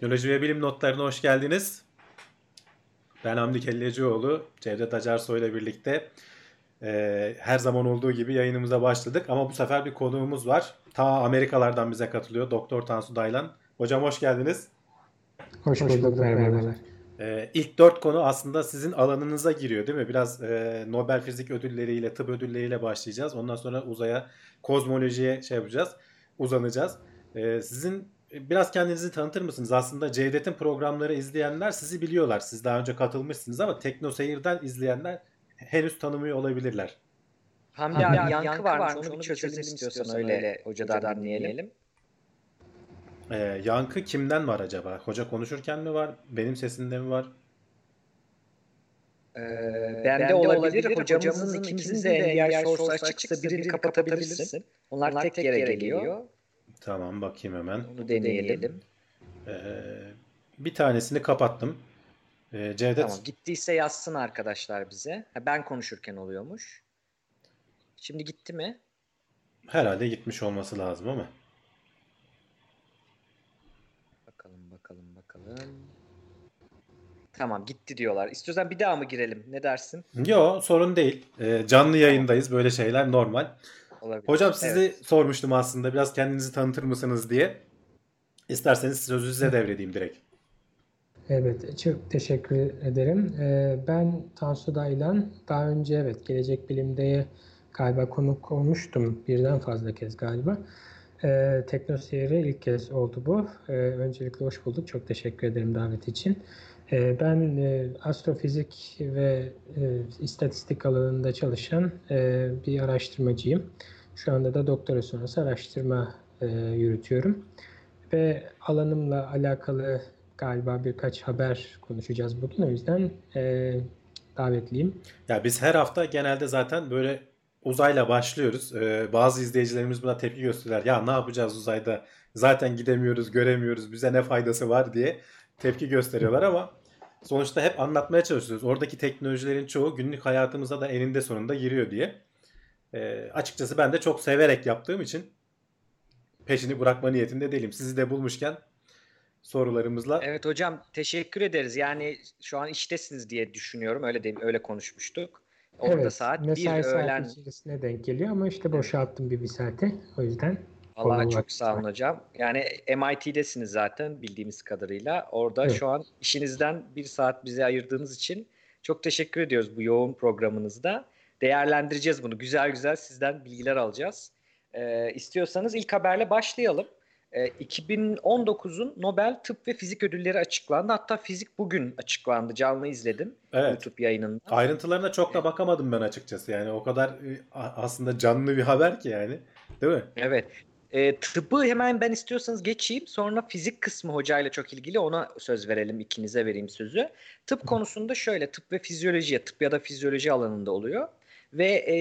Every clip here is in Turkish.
Teknoloji ve bilim notlarına hoş geldiniz. Ben Hamdi Kellecioğlu, Cevdet Acarsoy ile birlikte e, her zaman olduğu gibi yayınımıza başladık. Ama bu sefer bir konuğumuz var. Ta Amerikalardan bize katılıyor Doktor Tansu Daylan. Hocam hoş geldiniz. Hoş bulduk, merhabalar. Ee, ilk dört konu aslında sizin alanınıza giriyor değil mi? Biraz e, Nobel Fizik ödülleriyle, tıp ödülleriyle başlayacağız. Ondan sonra uzaya, kozmolojiye şey yapacağız, uzanacağız. Ee, sizin biraz kendinizi tanıtır mısınız? Aslında Cevdet'in programları izleyenler sizi biliyorlar. Siz daha önce katılmışsınız ama Tekno Seyir'den izleyenler henüz tanımıyor olabilirler. Hamdi abi, abi yankı, yankı varmış, onu, onu bir çözelim istiyorsan, istiyorsan öyle, öyle hocadan dinleyelim. Ee, yankı kimden var acaba? Hoca konuşurken mi var? Benim sesimde mi var? Ee, bende olabilir. olabilir. Hocamızın, Hocamızın ikimizin de eğer source açıksa birini kapatabilirsin. Onlar, Onlar tek, tek yere geliyor. geliyor. Tamam bakayım hemen. Onu deneyelim. Ee, bir tanesini kapattım. Ee, Cevdet. Tamam gittiyse yazsın arkadaşlar bize. Ha, ben konuşurken oluyormuş. Şimdi gitti mi? Herhalde gitmiş olması lazım ama. Bakalım bakalım bakalım. Tamam gitti diyorlar. İstiyorsan bir daha mı girelim? Ne dersin? Yok sorun değil. Ee, canlı yayındayız. Böyle şeyler normal. Olabilir. Hocam sizi evet. sormuştum aslında. Biraz kendinizi tanıtır mısınız diye. İsterseniz sözü size devredeyim direkt. Evet, çok teşekkür ederim. Ee, ben Tansu Daylan. Daha önce evet Gelecek Bilim'de galiba konuk olmuştum birden fazla kez galiba. Ee, Teknoseyir'e ilk kez oldu bu. Ee, öncelikle hoş bulduk. Çok teşekkür ederim davet için. Ee, ben e, astrofizik ve e, istatistik alanında çalışan e, bir araştırmacıyım. Şu anda da doktora sonrası araştırma yürütüyorum. Ve alanımla alakalı galiba birkaç haber konuşacağız bugün. O yüzden davetliyim. Ya biz her hafta genelde zaten böyle uzayla başlıyoruz. Ee, bazı izleyicilerimiz buna tepki gösteriyorlar. Ya ne yapacağız uzayda? Zaten gidemiyoruz, göremiyoruz. Bize ne faydası var diye tepki gösteriyorlar ama sonuçta hep anlatmaya çalışıyoruz. Oradaki teknolojilerin çoğu günlük hayatımıza da eninde sonunda giriyor diye. E, açıkçası ben de çok severek yaptığım için peşini bırakma niyetinde değilim. Sizi de bulmuşken sorularımızla. Evet hocam teşekkür ederiz. Yani şu an iştesiniz diye düşünüyorum. Öyle değil, öyle konuşmuştuk. Orada evet, saat mesai bir öğlen. içerisine denk geliyor ama işte boşalttım bir bir saate. O yüzden Allah çok sağ olun hocam. Yani MIT'desiniz zaten bildiğimiz kadarıyla. Orada evet. şu an işinizden bir saat bize ayırdığınız için çok teşekkür ediyoruz bu yoğun programınızda. Değerlendireceğiz bunu. Güzel güzel sizden bilgiler alacağız. Ee, istiyorsanız ilk haberle başlayalım. Ee, 2019'un Nobel Tıp ve Fizik Ödülleri açıklandı. Hatta fizik bugün açıklandı. Canlı izledim evet. YouTube yayınında. Ayrıntılarına çok da bakamadım ben açıkçası. Yani o kadar e, aslında canlı bir haber ki yani. Değil mi? Evet. E, tıbbı hemen ben istiyorsanız geçeyim. Sonra fizik kısmı hocayla çok ilgili ona söz verelim. ikinize vereyim sözü. Tıp konusunda şöyle tıp ve fizyoloji, tıp ya da fizyoloji alanında oluyor. Ve e,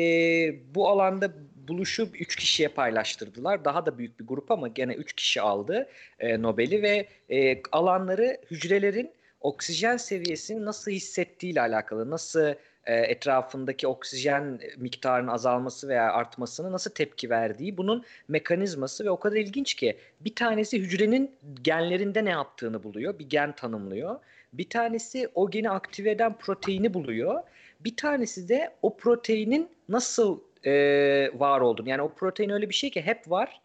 bu alanda buluşup 3 kişiye paylaştırdılar. Daha da büyük bir grup ama gene 3 kişi aldı e, Nobel'i ve e, alanları hücrelerin oksijen seviyesini nasıl hissettiğiyle alakalı, nasıl e, etrafındaki oksijen miktarının azalması veya artmasına nasıl tepki verdiği bunun mekanizması ve o kadar ilginç ki bir tanesi hücrenin genlerinde ne yaptığını buluyor. Bir gen tanımlıyor. Bir tanesi o geni aktive eden proteini buluyor. Bir tanesi de o proteinin nasıl e, var olduğunu. Yani o protein öyle bir şey ki hep var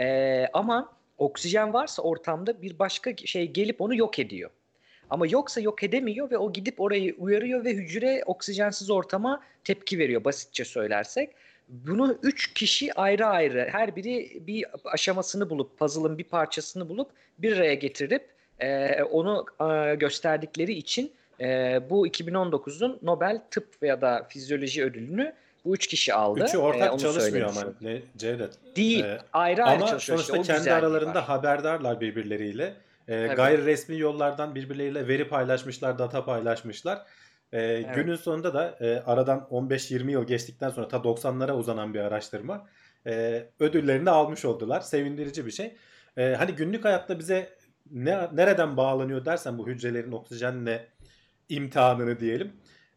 e, ama oksijen varsa ortamda bir başka şey gelip onu yok ediyor. Ama yoksa yok edemiyor ve o gidip orayı uyarıyor ve hücre oksijensiz ortama tepki veriyor basitçe söylersek. Bunu üç kişi ayrı ayrı her biri bir aşamasını bulup puzzle'ın bir parçasını bulup bir araya getirip e, onu e, gösterdikleri için e, bu 2019'un Nobel Tıp veya da Fizyoloji ödülünü bu üç kişi aldı. Üçü ortak ee, çalışmıyor ama ne, Cevdet. Değil. Ee, ayrı ayrı ama çalışıyor. Ama sonuçta işte, kendi aralarında var. haberdarlar birbirleriyle. Ee, evet. Gayri resmi yollardan birbirleriyle veri paylaşmışlar, data paylaşmışlar. Ee, evet. Günün sonunda da e, aradan 15-20 yıl geçtikten sonra ta 90'lara uzanan bir araştırma e, ödüllerini almış oldular. Sevindirici bir şey. E, hani günlük hayatta bize ne, nereden bağlanıyor dersen bu hücrelerin oksijenle imtihanını diyelim.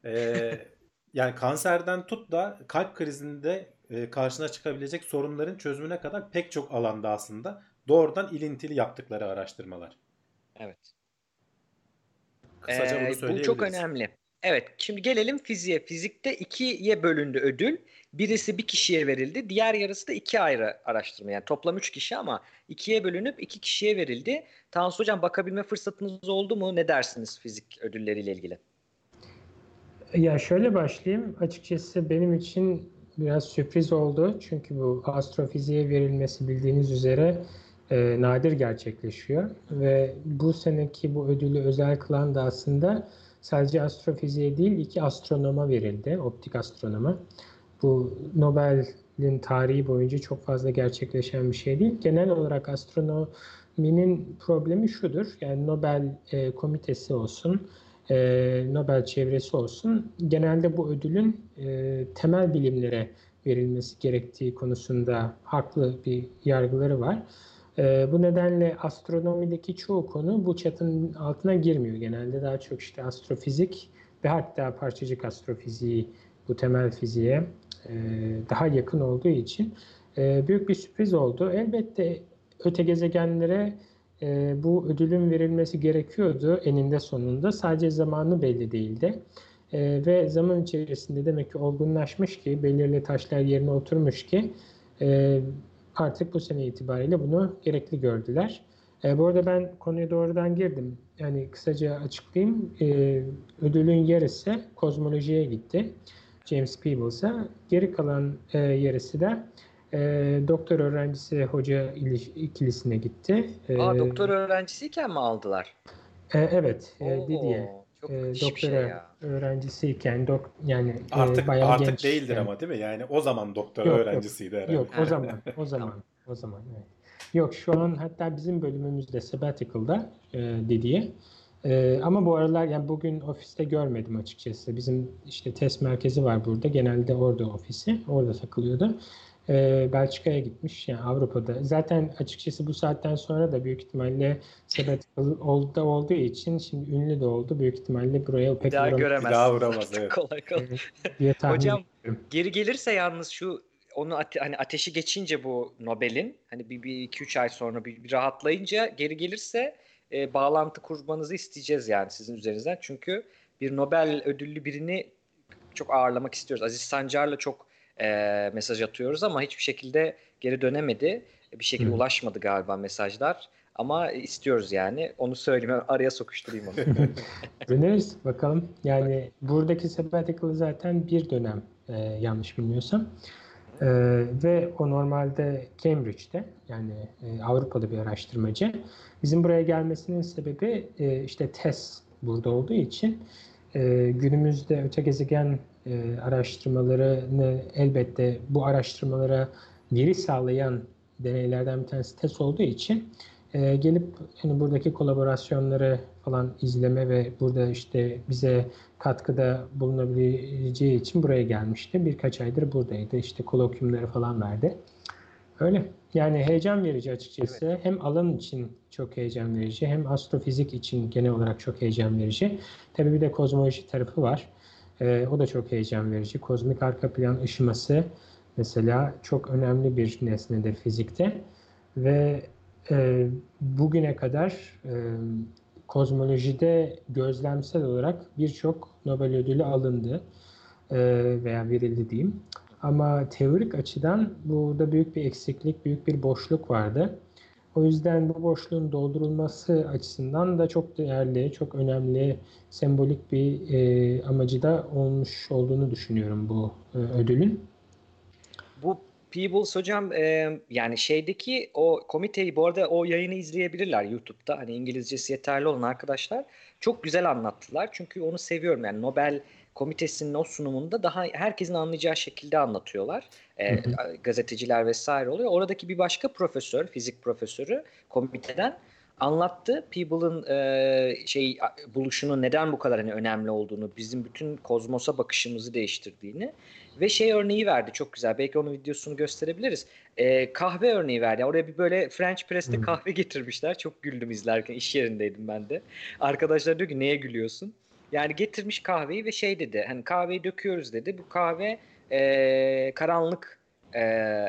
E, yani kanserden tut da kalp krizinde e, karşına çıkabilecek sorunların çözümüne kadar pek çok alanda aslında doğrudan ilintili yaptıkları araştırmalar. Evet. Kısaca ee, bunu Bu çok önemli. Evet şimdi gelelim fiziğe. Fizikte ikiye bölündü ödül. Birisi bir kişiye verildi. Diğer yarısı da iki ayrı araştırma. Yani toplam üç kişi ama ikiye bölünüp iki kişiye verildi. Tansu Hocam bakabilme fırsatınız oldu mu? Ne dersiniz fizik ödülleriyle ilgili? Ya şöyle başlayayım. Açıkçası benim için biraz sürpriz oldu. Çünkü bu astrofiziğe verilmesi bildiğiniz üzere e, nadir gerçekleşiyor. Ve bu seneki bu ödülü özel kılan da aslında sadece astrofiziğe değil iki astronoma verildi. Optik astronoma. Bu Nobel'in tarihi boyunca çok fazla gerçekleşen bir şey değil. Genel olarak astronominin problemi şudur. Yani Nobel e, komitesi olsun, e, Nobel çevresi olsun. Genelde bu ödülün e, temel bilimlere verilmesi gerektiği konusunda haklı bir yargıları var. E, bu nedenle astronomideki çoğu konu bu çatının altına girmiyor. Genelde daha çok işte astrofizik ve hatta parçacık astrofiziği bu temel fiziğe e, daha yakın olduğu için e, büyük bir sürpriz oldu. Elbette öte gezegenlere e, bu ödülün verilmesi gerekiyordu eninde sonunda. Sadece zamanı belli değildi. Ve zaman içerisinde demek ki olgunlaşmış ki, belirli taşlar yerine oturmuş ki artık bu sene itibariyle bunu gerekli gördüler. E, bu arada ben konuya doğrudan girdim. Yani kısaca açıklayayım. E, ödülün yarısı kozmolojiye gitti. James Peebles'a. Geri kalan e, yarısı da e, doktor öğrencisi hoca ikilisine gitti. E, Aa, doktor öğrencisiyken mi aldılar? E, evet. E, Didier. Çok e, doktora şey ya. öğrencisiyken dok yani artık e, bayağı artık genç, değildir yani. ama değil mi? Yani o zaman doktor yok, öğrencisiydi yok, herhalde. Yok o zaman o zaman o zaman evet. Yok şu an hatta bizim bölümümüzde sabbatical'da e, Didier ee, ama bu aralar yani bugün ofiste görmedim açıkçası. Bizim işte test merkezi var burada. Genelde orada ofisi. Orada takılıyordu. Ee, Belçika'ya gitmiş yani Avrupa'da. Zaten açıkçası bu saatten sonra da büyük ihtimalle sabbatical oldu, olduğu için şimdi ünlü de oldu. Büyük ihtimalle buraya pek daha göremez. Daha vuramaz evet. kolay kolay. diye Hocam ediyorum. geri gelirse yalnız şu onu ate, hani ateşi geçince bu Nobel'in hani bir, bir iki üç ay sonra bir, bir rahatlayınca geri gelirse e, bağlantı kurmanızı isteyeceğiz yani sizin üzerinizden. Çünkü bir Nobel ödüllü birini çok ağırlamak istiyoruz. Aziz Sancar'la çok e, mesaj atıyoruz ama hiçbir şekilde geri dönemedi. Bir şekilde Hı. ulaşmadı galiba mesajlar. Ama istiyoruz yani. Onu söyleyeyim. Araya sokuşturayım onu. Döneriz bakalım. Yani buradaki sabbatical zaten bir dönem e, yanlış bilmiyorsam. E, ve o normalde Cambridge'de yani e, Avrupa'da bir araştırmacı. Bizim buraya gelmesinin sebebi e, işte test burada olduğu için e, günümüzde öte gezegen e, araştırmalarını elbette bu araştırmalara veri sağlayan deneylerden bir tanesi test olduğu için e, gelip hani buradaki kolaborasyonları falan izleme ve burada işte bize katkıda bulunabileceği için buraya gelmişti. Birkaç aydır buradaydı. İşte kolokyumları falan verdi. Öyle. Yani heyecan verici açıkçası. Evet. Hem alan için çok heyecan verici hem astrofizik için genel olarak çok heyecan verici. Tabii bir de kozmoloji tarafı var. Ee, o da çok heyecan verici. Kozmik arka plan ışıması mesela çok önemli bir nesnedir fizikte. Ve e, bugüne kadar e, kozmolojide gözlemsel olarak birçok Nobel ödülü alındı e, veya verildi diyeyim. Ama teorik açıdan burada büyük bir eksiklik, büyük bir boşluk vardı. O yüzden bu boşluğun doldurulması açısından da çok değerli, çok önemli, sembolik bir e, amacı da olmuş olduğunu düşünüyorum bu e, ödülün. Bu Peebles hocam e, yani şeydeki o komiteyi bu arada o yayını izleyebilirler YouTube'da. Hani İngilizcesi yeterli olan arkadaşlar çok güzel anlattılar. Çünkü onu seviyorum yani Nobel komitesinin o sunumunda daha herkesin anlayacağı şekilde anlatıyorlar. E, gazeteciler vesaire oluyor. Oradaki bir başka profesör, fizik profesörü komiteden anlattı. Peeble'ın e, şey buluşunu neden bu kadar hani önemli olduğunu, bizim bütün kozmosa bakışımızı değiştirdiğini ve şey örneği verdi çok güzel. Belki onun videosunu gösterebiliriz. E, kahve örneği verdi. Oraya bir böyle French press'te hmm. kahve getirmişler. Çok güldüm izlerken. iş yerindeydim ben de. Arkadaşlar diyor ki neye gülüyorsun? Yani getirmiş kahveyi ve şey dedi. Hani kahveyi döküyoruz dedi. Bu kahve e, karanlık e,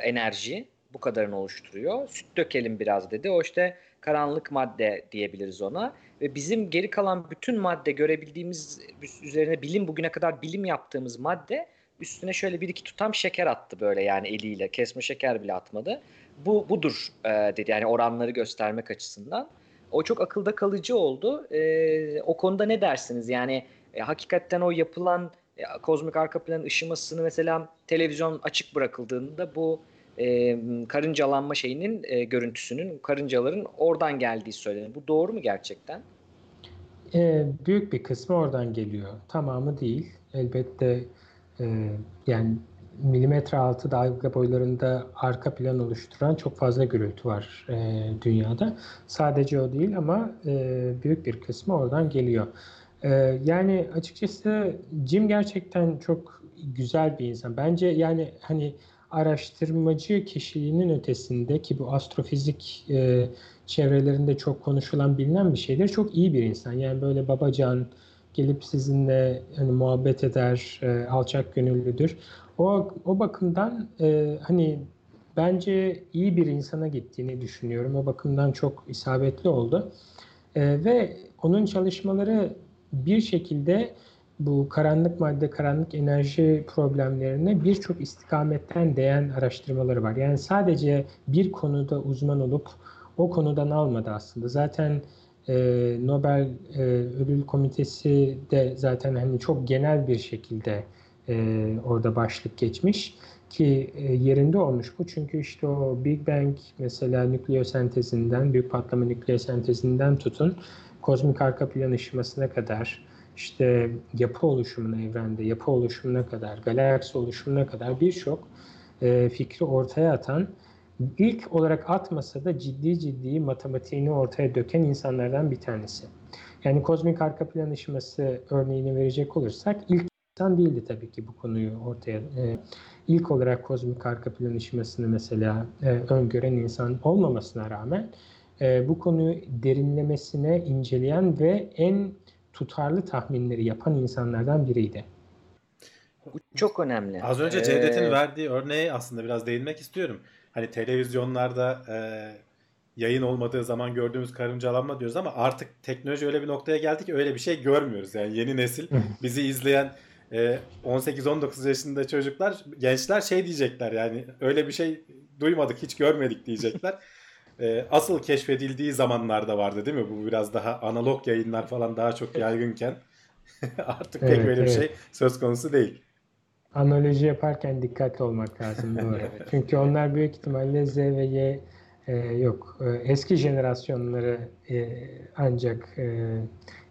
enerji bu kadarını oluşturuyor. Süt dökelim biraz dedi. O işte karanlık madde diyebiliriz ona. Ve bizim geri kalan bütün madde görebildiğimiz üzerine bilim bugüne kadar bilim yaptığımız madde üstüne şöyle bir iki tutam şeker attı böyle yani eliyle kesme şeker bile atmadı. Bu budur e, dedi yani oranları göstermek açısından. O çok akılda kalıcı oldu. E, o konuda ne dersiniz? Yani e, hakikaten o yapılan e, kozmik arka plan ışımasını mesela televizyon açık bırakıldığında bu e, karıncalanma şeyinin e, görüntüsünün karıncaların oradan geldiği söyleniyor. Bu doğru mu gerçekten? E, büyük bir kısmı oradan geliyor. Tamamı değil. Elbette e, yani milimetre altı dalga boylarında arka plan oluşturan çok fazla gürültü var e, dünyada. Sadece o değil ama e, büyük bir kısmı oradan geliyor. E, yani açıkçası Jim gerçekten çok güzel bir insan. Bence yani hani araştırmacı kişiliğinin ötesinde ki bu astrofizik e, çevrelerinde çok konuşulan bilinen bir şeydir. Çok iyi bir insan. Yani böyle babacan gelip sizinle hani muhabbet eder, e, alçak gönüllüdür. O o bakımdan e, hani bence iyi bir insana gittiğini düşünüyorum. O bakımdan çok isabetli oldu. E, ve onun çalışmaları bir şekilde bu karanlık madde, karanlık enerji problemlerine birçok istikametten değen araştırmaları var. Yani sadece bir konuda uzman olup o konudan almadı aslında. Zaten e, Nobel e, Ödül Komitesi de zaten hani çok genel bir şekilde e, orada başlık geçmiş ki e, yerinde olmuş bu. Çünkü işte o Big Bang mesela nükleosentezinden, büyük patlama nükleosentezinden tutun kozmik arka plan ışımasına kadar işte yapı oluşumuna evrende, yapı oluşumuna kadar, galaksi oluşumuna kadar birçok fikri ortaya atan ilk olarak atmasa da ciddi ciddi matematiğini ortaya döken insanlardan bir tanesi. Yani kozmik arka plan ışıması örneğini verecek olursak ilk insan değildi tabii ki bu konuyu ortaya e, ilk olarak kozmik arka plan ışımasını mesela e, öngören insan olmamasına rağmen e, bu konuyu derinlemesine inceleyen ve en tutarlı tahminleri yapan insanlardan biriydi. Bu çok önemli. Az önce Cevdet'in ee... verdiği örneğe aslında biraz değinmek istiyorum. Hani televizyonlarda e, yayın olmadığı zaman gördüğümüz karıncalanma diyoruz ama artık teknoloji öyle bir noktaya geldi ki öyle bir şey görmüyoruz. Yani yeni nesil bizi izleyen e, 18-19 yaşında çocuklar, gençler şey diyecekler yani öyle bir şey duymadık, hiç görmedik diyecekler. e, asıl keşfedildiği zamanlarda vardı değil mi? Bu biraz daha analog yayınlar falan daha çok yaygınken artık pek evet, öyle evet. bir şey söz konusu değil. Analoji yaparken dikkatli olmak lazım doğru. evet. Çünkü onlar büyük ihtimalle Z ve Y e, yok. E, eski jenerasyonları e, ancak e,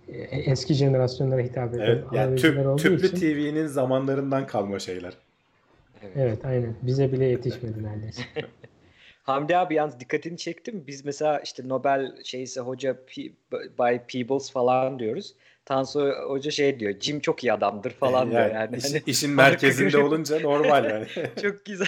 e eski jenerasyonlara hitap eden evet, yani tüp, olduğu tüplü için. TV'nin zamanlarından kalma şeyler. Evet. evet aynen. Bize bile yetişmedi neredeyse. Hamdi abi yalnız dikkatini çektim. Biz mesela işte Nobel şeyse hoca P, by Peebles falan diyoruz. Tansu Hoca şey diyor. Jim çok iyi adamdır falan yani, diyor yani. İşin, hani, işin merkezinde olunca normal yani. çok güzel.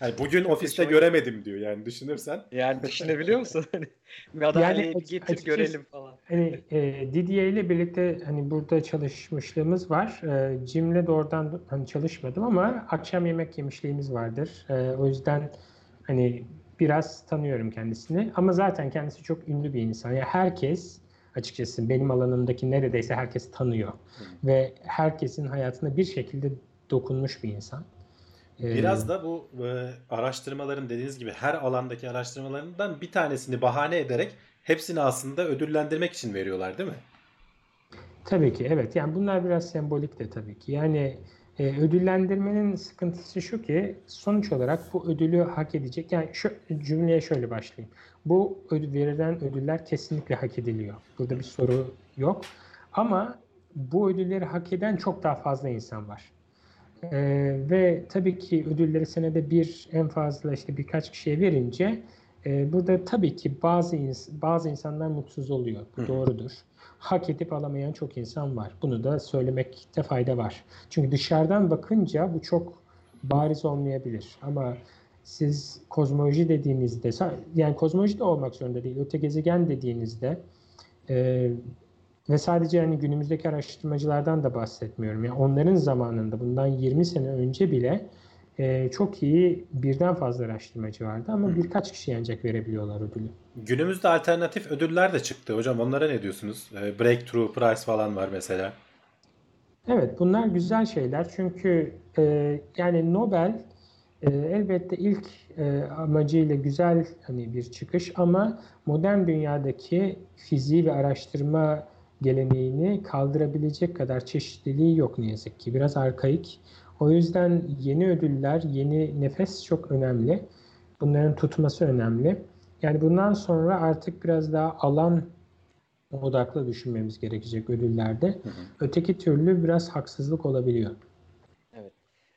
Yani bugün ofiste göremedim diyor yani düşünürsen. Yani düşünebiliyor musun? Hani madalyayı yani, getir açıkçası, görelim falan. Hani e, Didier ile birlikte hani burada çalışmışlığımız var. E, Jim'le doğrudan hani çalışmadım ama akşam yemek yemişliğimiz vardır. E, o yüzden hani biraz tanıyorum kendisini. Ama zaten kendisi çok ünlü bir insan. Yani herkes açıkçası benim alanımdaki neredeyse herkes tanıyor. Hı. Ve herkesin hayatına bir şekilde dokunmuş bir insan. Ee, biraz da bu e, araştırmaların dediğiniz gibi her alandaki araştırmalarından bir tanesini bahane ederek hepsini aslında ödüllendirmek için veriyorlar değil mi? Tabii ki evet. Yani bunlar biraz sembolik de tabii ki. Yani e, ödüllendirmenin sıkıntısı şu ki sonuç olarak bu ödülü hak edecek. Yani şu cümleye şöyle başlayayım. Bu ödül, verilen ödüller kesinlikle hak ediliyor. Burada bir soru yok. Ama bu ödülleri hak eden çok daha fazla insan var. Ee, ve tabii ki ödülleri senede bir en fazla işte birkaç kişiye verince e, burada tabii ki bazı ins- bazı insanlar mutsuz oluyor. Bu doğrudur hak edip alamayan çok insan var. Bunu da söylemekte fayda var. Çünkü dışarıdan bakınca bu çok bariz olmayabilir. Ama siz kozmoloji dediğinizde, yani kozmoloji de olmak zorunda değil, öte gezegen dediğinizde e, ve sadece yani günümüzdeki araştırmacılardan da bahsetmiyorum. Yani onların zamanında bundan 20 sene önce bile e, çok iyi birden fazla araştırmacı vardı ama birkaç kişi ancak verebiliyorlar ödülü. Günümüzde alternatif ödüller de çıktı. Hocam onlara ne diyorsunuz? E, Breakthrough Prize falan var mesela. Evet bunlar güzel şeyler çünkü e, yani Nobel e, elbette ilk e, amacıyla güzel hani bir çıkış ama modern dünyadaki fiziği ve araştırma geleneğini kaldırabilecek kadar çeşitliliği yok ne yazık ki. Biraz arkaik. O yüzden yeni ödüller, yeni nefes çok önemli. Bunların tutması önemli. Yani bundan sonra artık biraz daha alan odaklı düşünmemiz gerekecek ödüllerde. Hı hı. Öteki türlü biraz haksızlık olabiliyor. Evet.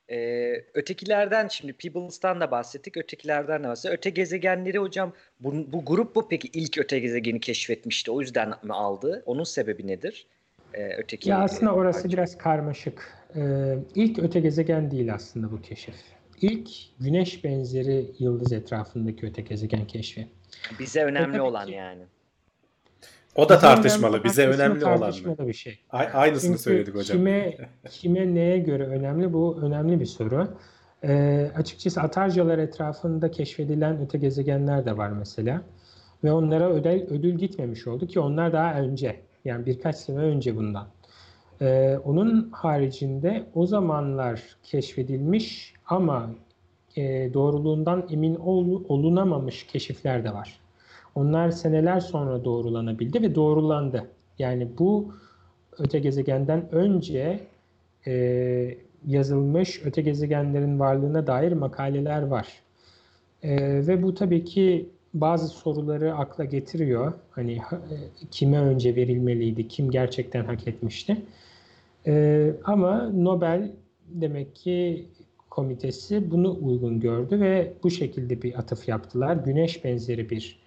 Ee, ötekilerden şimdi Peebles'tan da bahsettik. Ötekilerden de bahsettik. Öte gezegenleri hocam bu, bu grup bu peki ilk öte gezegeni keşfetmişti. O yüzden mi aldı? Onun sebebi nedir? Ee, öteki ya aslında orası harcı. biraz karmaşık. Ee, ilk öte gezegen değil aslında bu keşif. İlk güneş benzeri yıldız etrafındaki öte gezegen keşfi. Bize önemli olan yani. O da tartışmalı. Bize önemli olan mı? bir şey. aynısını Çünkü söyledik hocam. Kime, kime neye göre önemli? Bu önemli bir soru. Ee, açıkçası Atarcalar etrafında keşfedilen öte gezegenler de var mesela. Ve onlara ödül, ödül gitmemiş oldu ki onlar daha önce. Yani birkaç sene önce bundan. Ee, onun haricinde o zamanlar keşfedilmiş ama e, doğruluğundan emin ol, olunamamış keşifler de var. Onlar seneler sonra doğrulanabildi ve doğrulandı. Yani bu öte gezegenden önce e, yazılmış öte gezegenlerin varlığına dair makaleler var. E, ve bu tabii ki bazı soruları akla getiriyor. Hani e, kime önce verilmeliydi, kim gerçekten hak etmişti. E, ama Nobel demek ki komitesi bunu uygun gördü ve bu şekilde bir atıf yaptılar. Güneş benzeri bir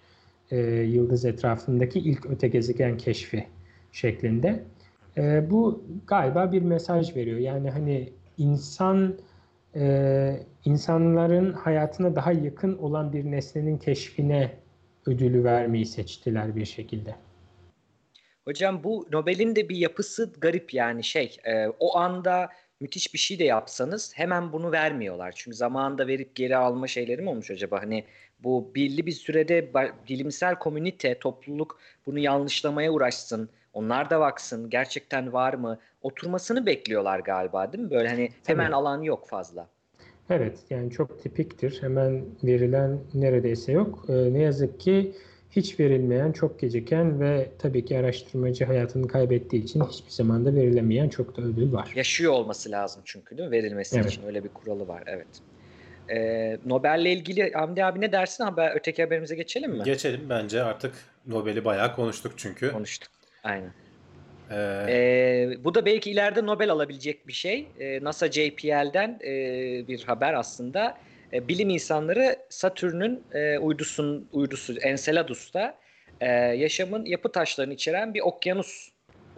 e, yıldız etrafındaki ilk öte gezegen keşfi şeklinde. E, bu galiba bir mesaj veriyor. Yani hani insan e, insanların hayatına daha yakın olan bir nesnenin keşfine ödülü vermeyi seçtiler bir şekilde. Hocam bu Nobel'in de bir yapısı garip yani şey e, o anda müthiş bir şey de yapsanız hemen bunu vermiyorlar. Çünkü zamanında verip geri alma şeyleri mi olmuş acaba? Hani bu belli bir sürede bilimsel komünite, topluluk bunu yanlışlamaya uğraşsın. Onlar da baksın gerçekten var mı? Oturmasını bekliyorlar galiba değil mi? Böyle hani hemen Tabii. alan yok fazla. Evet yani çok tipiktir. Hemen verilen neredeyse yok. Ee, ne yazık ki hiç verilmeyen, çok geciken ve tabii ki araştırmacı hayatını kaybettiği için hiçbir zaman da verilemeyen çok da ödül var. Yaşıyor olması lazım çünkü değil mi? Verilmesi evet. için öyle bir kuralı var. Evet. Ee, Nobel'le ilgili Hamdi abi ne dersin? Haber, öteki haberimize geçelim mi? Geçelim bence artık Nobel'i bayağı konuştuk çünkü. Konuştuk. Aynen. Ee... Ee, bu da belki ileride Nobel alabilecek bir şey. Ee, NASA JPL'den e, bir haber aslında. E, bilim insanları Satürn'ün e, uydusun, uydusu Enceladus'ta e, yaşamın yapı taşlarını içeren bir okyanus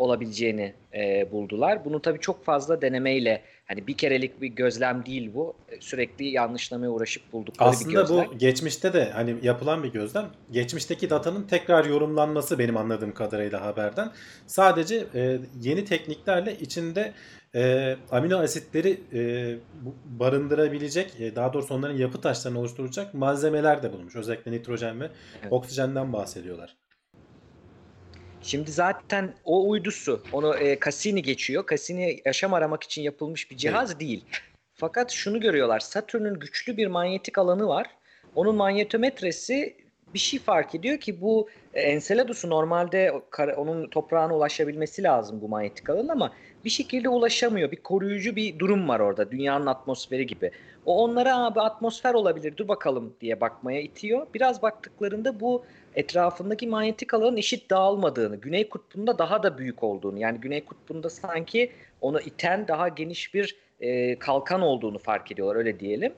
olabileceğini e, buldular. Bunu tabii çok fazla denemeyle hani bir kerelik bir gözlem değil bu. E, sürekli yanlışlamaya uğraşıp buldukları Aslında bir gözlem. Aslında bu geçmişte de hani yapılan bir gözlem. Geçmişteki datanın tekrar yorumlanması benim anladığım kadarıyla haberden. Sadece e, yeni tekniklerle içinde e, amino asitleri e, barındırabilecek, e, daha doğrusu onların yapı taşlarını oluşturacak malzemeler de bulmuş. Özellikle nitrojen ve evet. oksijenden bahsediyorlar. Şimdi zaten o uydusu, onu e, Cassini geçiyor. Cassini yaşam aramak için yapılmış bir cihaz evet. değil. Fakat şunu görüyorlar. Satürn'ün güçlü bir manyetik alanı var. Onun manyetometresi bir şey fark ediyor ki bu e, Enceladus'u normalde onun toprağına ulaşabilmesi lazım bu manyetik alan ama bir şekilde ulaşamıyor. Bir koruyucu bir durum var orada dünyanın atmosferi gibi. O onlara abi atmosfer olabilir dur bakalım diye bakmaya itiyor. Biraz baktıklarında bu etrafındaki manyetik alanın eşit dağılmadığını, Güney Kutbu'nda daha da büyük olduğunu yani Güney Kutbu'nda sanki onu iten daha geniş bir e, kalkan olduğunu fark ediyorlar öyle diyelim.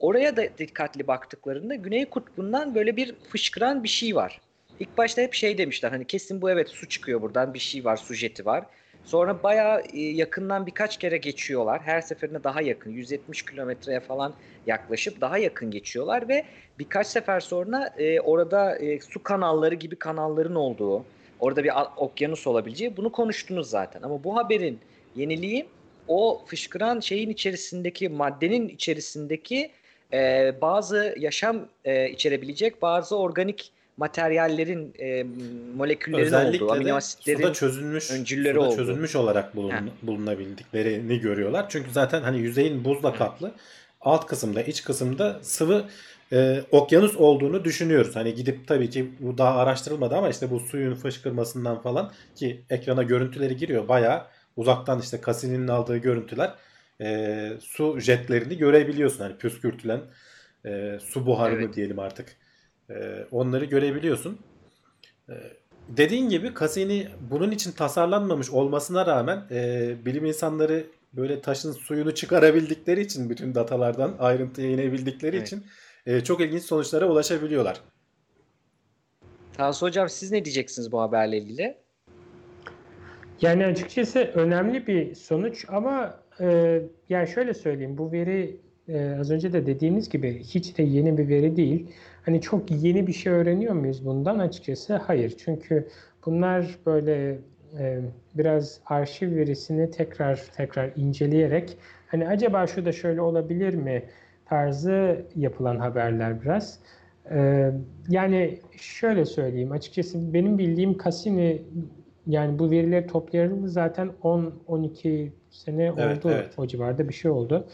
Oraya da dikkatli baktıklarında Güney Kutbu'ndan böyle bir fışkıran bir şey var. İlk başta hep şey demişler hani kesin bu evet su çıkıyor buradan bir şey var su jeti var. Sonra bayağı e, yakından birkaç kere geçiyorlar. Her seferinde daha yakın 170 kilometreye falan yaklaşıp daha yakın geçiyorlar ve birkaç sefer sonra e, orada e, su kanalları gibi kanalların olduğu, orada bir okyanus olabileceği bunu konuştunuz zaten. Ama bu haberin yeniliği o fışkıran şeyin içerisindeki maddenin içerisindeki bazı yaşam içerebilecek bazı organik materyallerin e, moleküllerin Özellikle olduğu, amino asitlerin çözülmüş, öncülleri suda olduğu. çözülmüş olarak bulun, Ha. bulunabildiklerini görüyorlar. Çünkü zaten hani yüzeyin buzla kaplı. Alt kısımda, iç kısımda sıvı e, okyanus olduğunu düşünüyoruz. Hani gidip tabii ki bu daha araştırılmadı ama işte bu suyun fışkırmasından falan ki ekrana görüntüleri giriyor. Bayağı uzaktan işte Cassini'nin aldığı görüntüler e, su jetlerini görebiliyorsun. Hani püskürtülen e, su buharını Evet. diyelim artık. E, onları görebiliyorsun. E, dediğin gibi Cassini bunun için tasarlanmamış olmasına rağmen e, bilim insanları böyle taşın suyunu çıkarabildikleri için bütün datalardan ayrıntıya inebildikleri Evet. için e, çok ilginç sonuçlara ulaşabiliyorlar. Tansu Hocam siz ne diyeceksiniz bu haberle ilgili? Yani açıkçası önemli bir sonuç ama e, yani şöyle söyleyeyim bu veri e, az önce de dediğimiz gibi hiç de yeni bir veri değil. Hani çok yeni bir şey öğreniyor muyuz bundan? Açıkçası hayır. Çünkü bunlar böyle e, biraz arşiv verisini tekrar tekrar inceleyerek hani acaba şu da şöyle olabilir mi tarzı yapılan haberler biraz. E, yani şöyle söyleyeyim açıkçası benim bildiğim Cassini yani bu verileri toplayalı zaten 10-12 sene Evet, oldu. evet. O civarda bir şey oldu.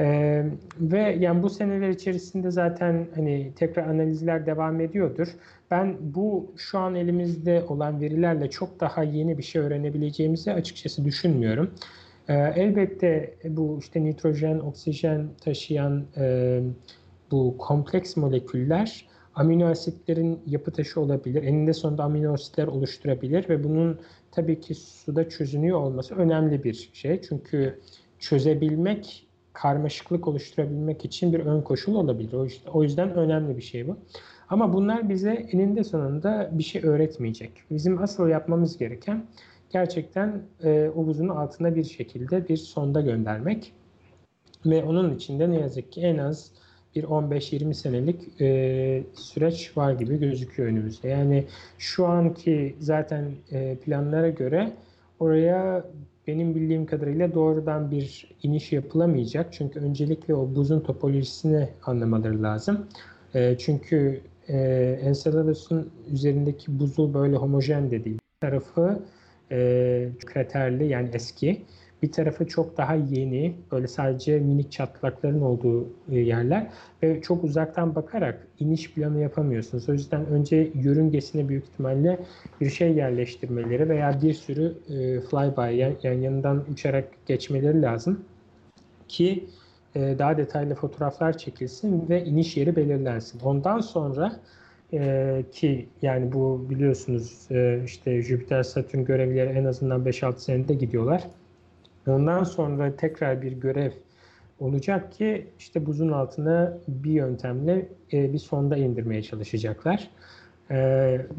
Ee, ve yani bu seneler içerisinde zaten hani tekrar analizler devam ediyordur. Ben bu şu an elimizde olan verilerle çok daha yeni bir şey öğrenebileceğimizi açıkçası düşünmüyorum. Ee, elbette bu işte nitrojen, oksijen taşıyan e, bu kompleks moleküller amino asitlerin yapı taşı olabilir. Eninde sonunda amino asitler oluşturabilir ve bunun tabii ki suda çözünüyor olması önemli bir şey. Çünkü çözebilmek, karmaşıklık oluşturabilmek için bir ön koşul olabilir. O yüzden, önemli bir şey bu. Ama bunlar bize eninde sonunda bir şey öğretmeyecek. Bizim asıl yapmamız gereken gerçekten e, o buzun altına bir şekilde bir sonda göndermek. Ve onun içinde ne yazık ki en az bir 15-20 senelik e, süreç var gibi gözüküyor önümüzde. Yani şu anki zaten e, planlara göre oraya benim bildiğim kadarıyla doğrudan bir iniş yapılamayacak. Çünkü öncelikle o buzun topolojisini anlamaları lazım. E, çünkü e, Enceladus'un üzerindeki buzul böyle homojen de değil. Bir tarafı e, kraterli yani eski. Bir tarafı çok daha yeni, böyle sadece minik çatlakların olduğu e, yerler ve çok uzaktan bakarak iniş planı yapamıyorsunuz. O yüzden önce yörüngesine büyük ihtimalle bir şey yerleştirmeleri veya bir sürü e, flyby yani, yanından uçarak geçmeleri lazım ki e, daha detaylı fotoğraflar çekilsin ve iniş yeri belirlensin. Ondan sonra ki yani bu biliyorsunuz işte Jüpiter Satürn görevlileri en azından 5-6 senede gidiyorlar. Ondan sonra tekrar bir görev olacak ki işte buzun altına bir yöntemle e, bir sonda indirmeye çalışacaklar. E,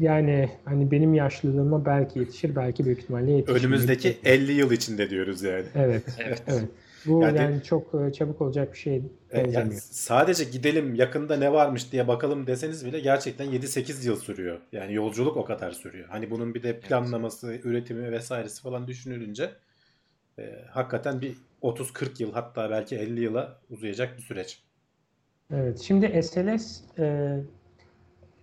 yani hani benim yaşlılığıma belki yetişir, belki büyük ihtimalle yetişir. Önümüzdeki 50 yıl içinde diyoruz yani. Evet, Evet. evet. Bu Yani- yani, çok e, çabuk olacak bir şey E, Yani benzemiyor. sadece gidelim yakında ne varmış diye bakalım deseniz bile gerçekten 7-8 yıl sürüyor. Yani yolculuk o kadar sürüyor. Hani bunun bir de planlaması, üretimi vesairesi falan düşünülünce e, hakikaten bir 30-40 yıl hatta belki 50 yıla uzayacak bir süreç. Evet, şimdi SLS e,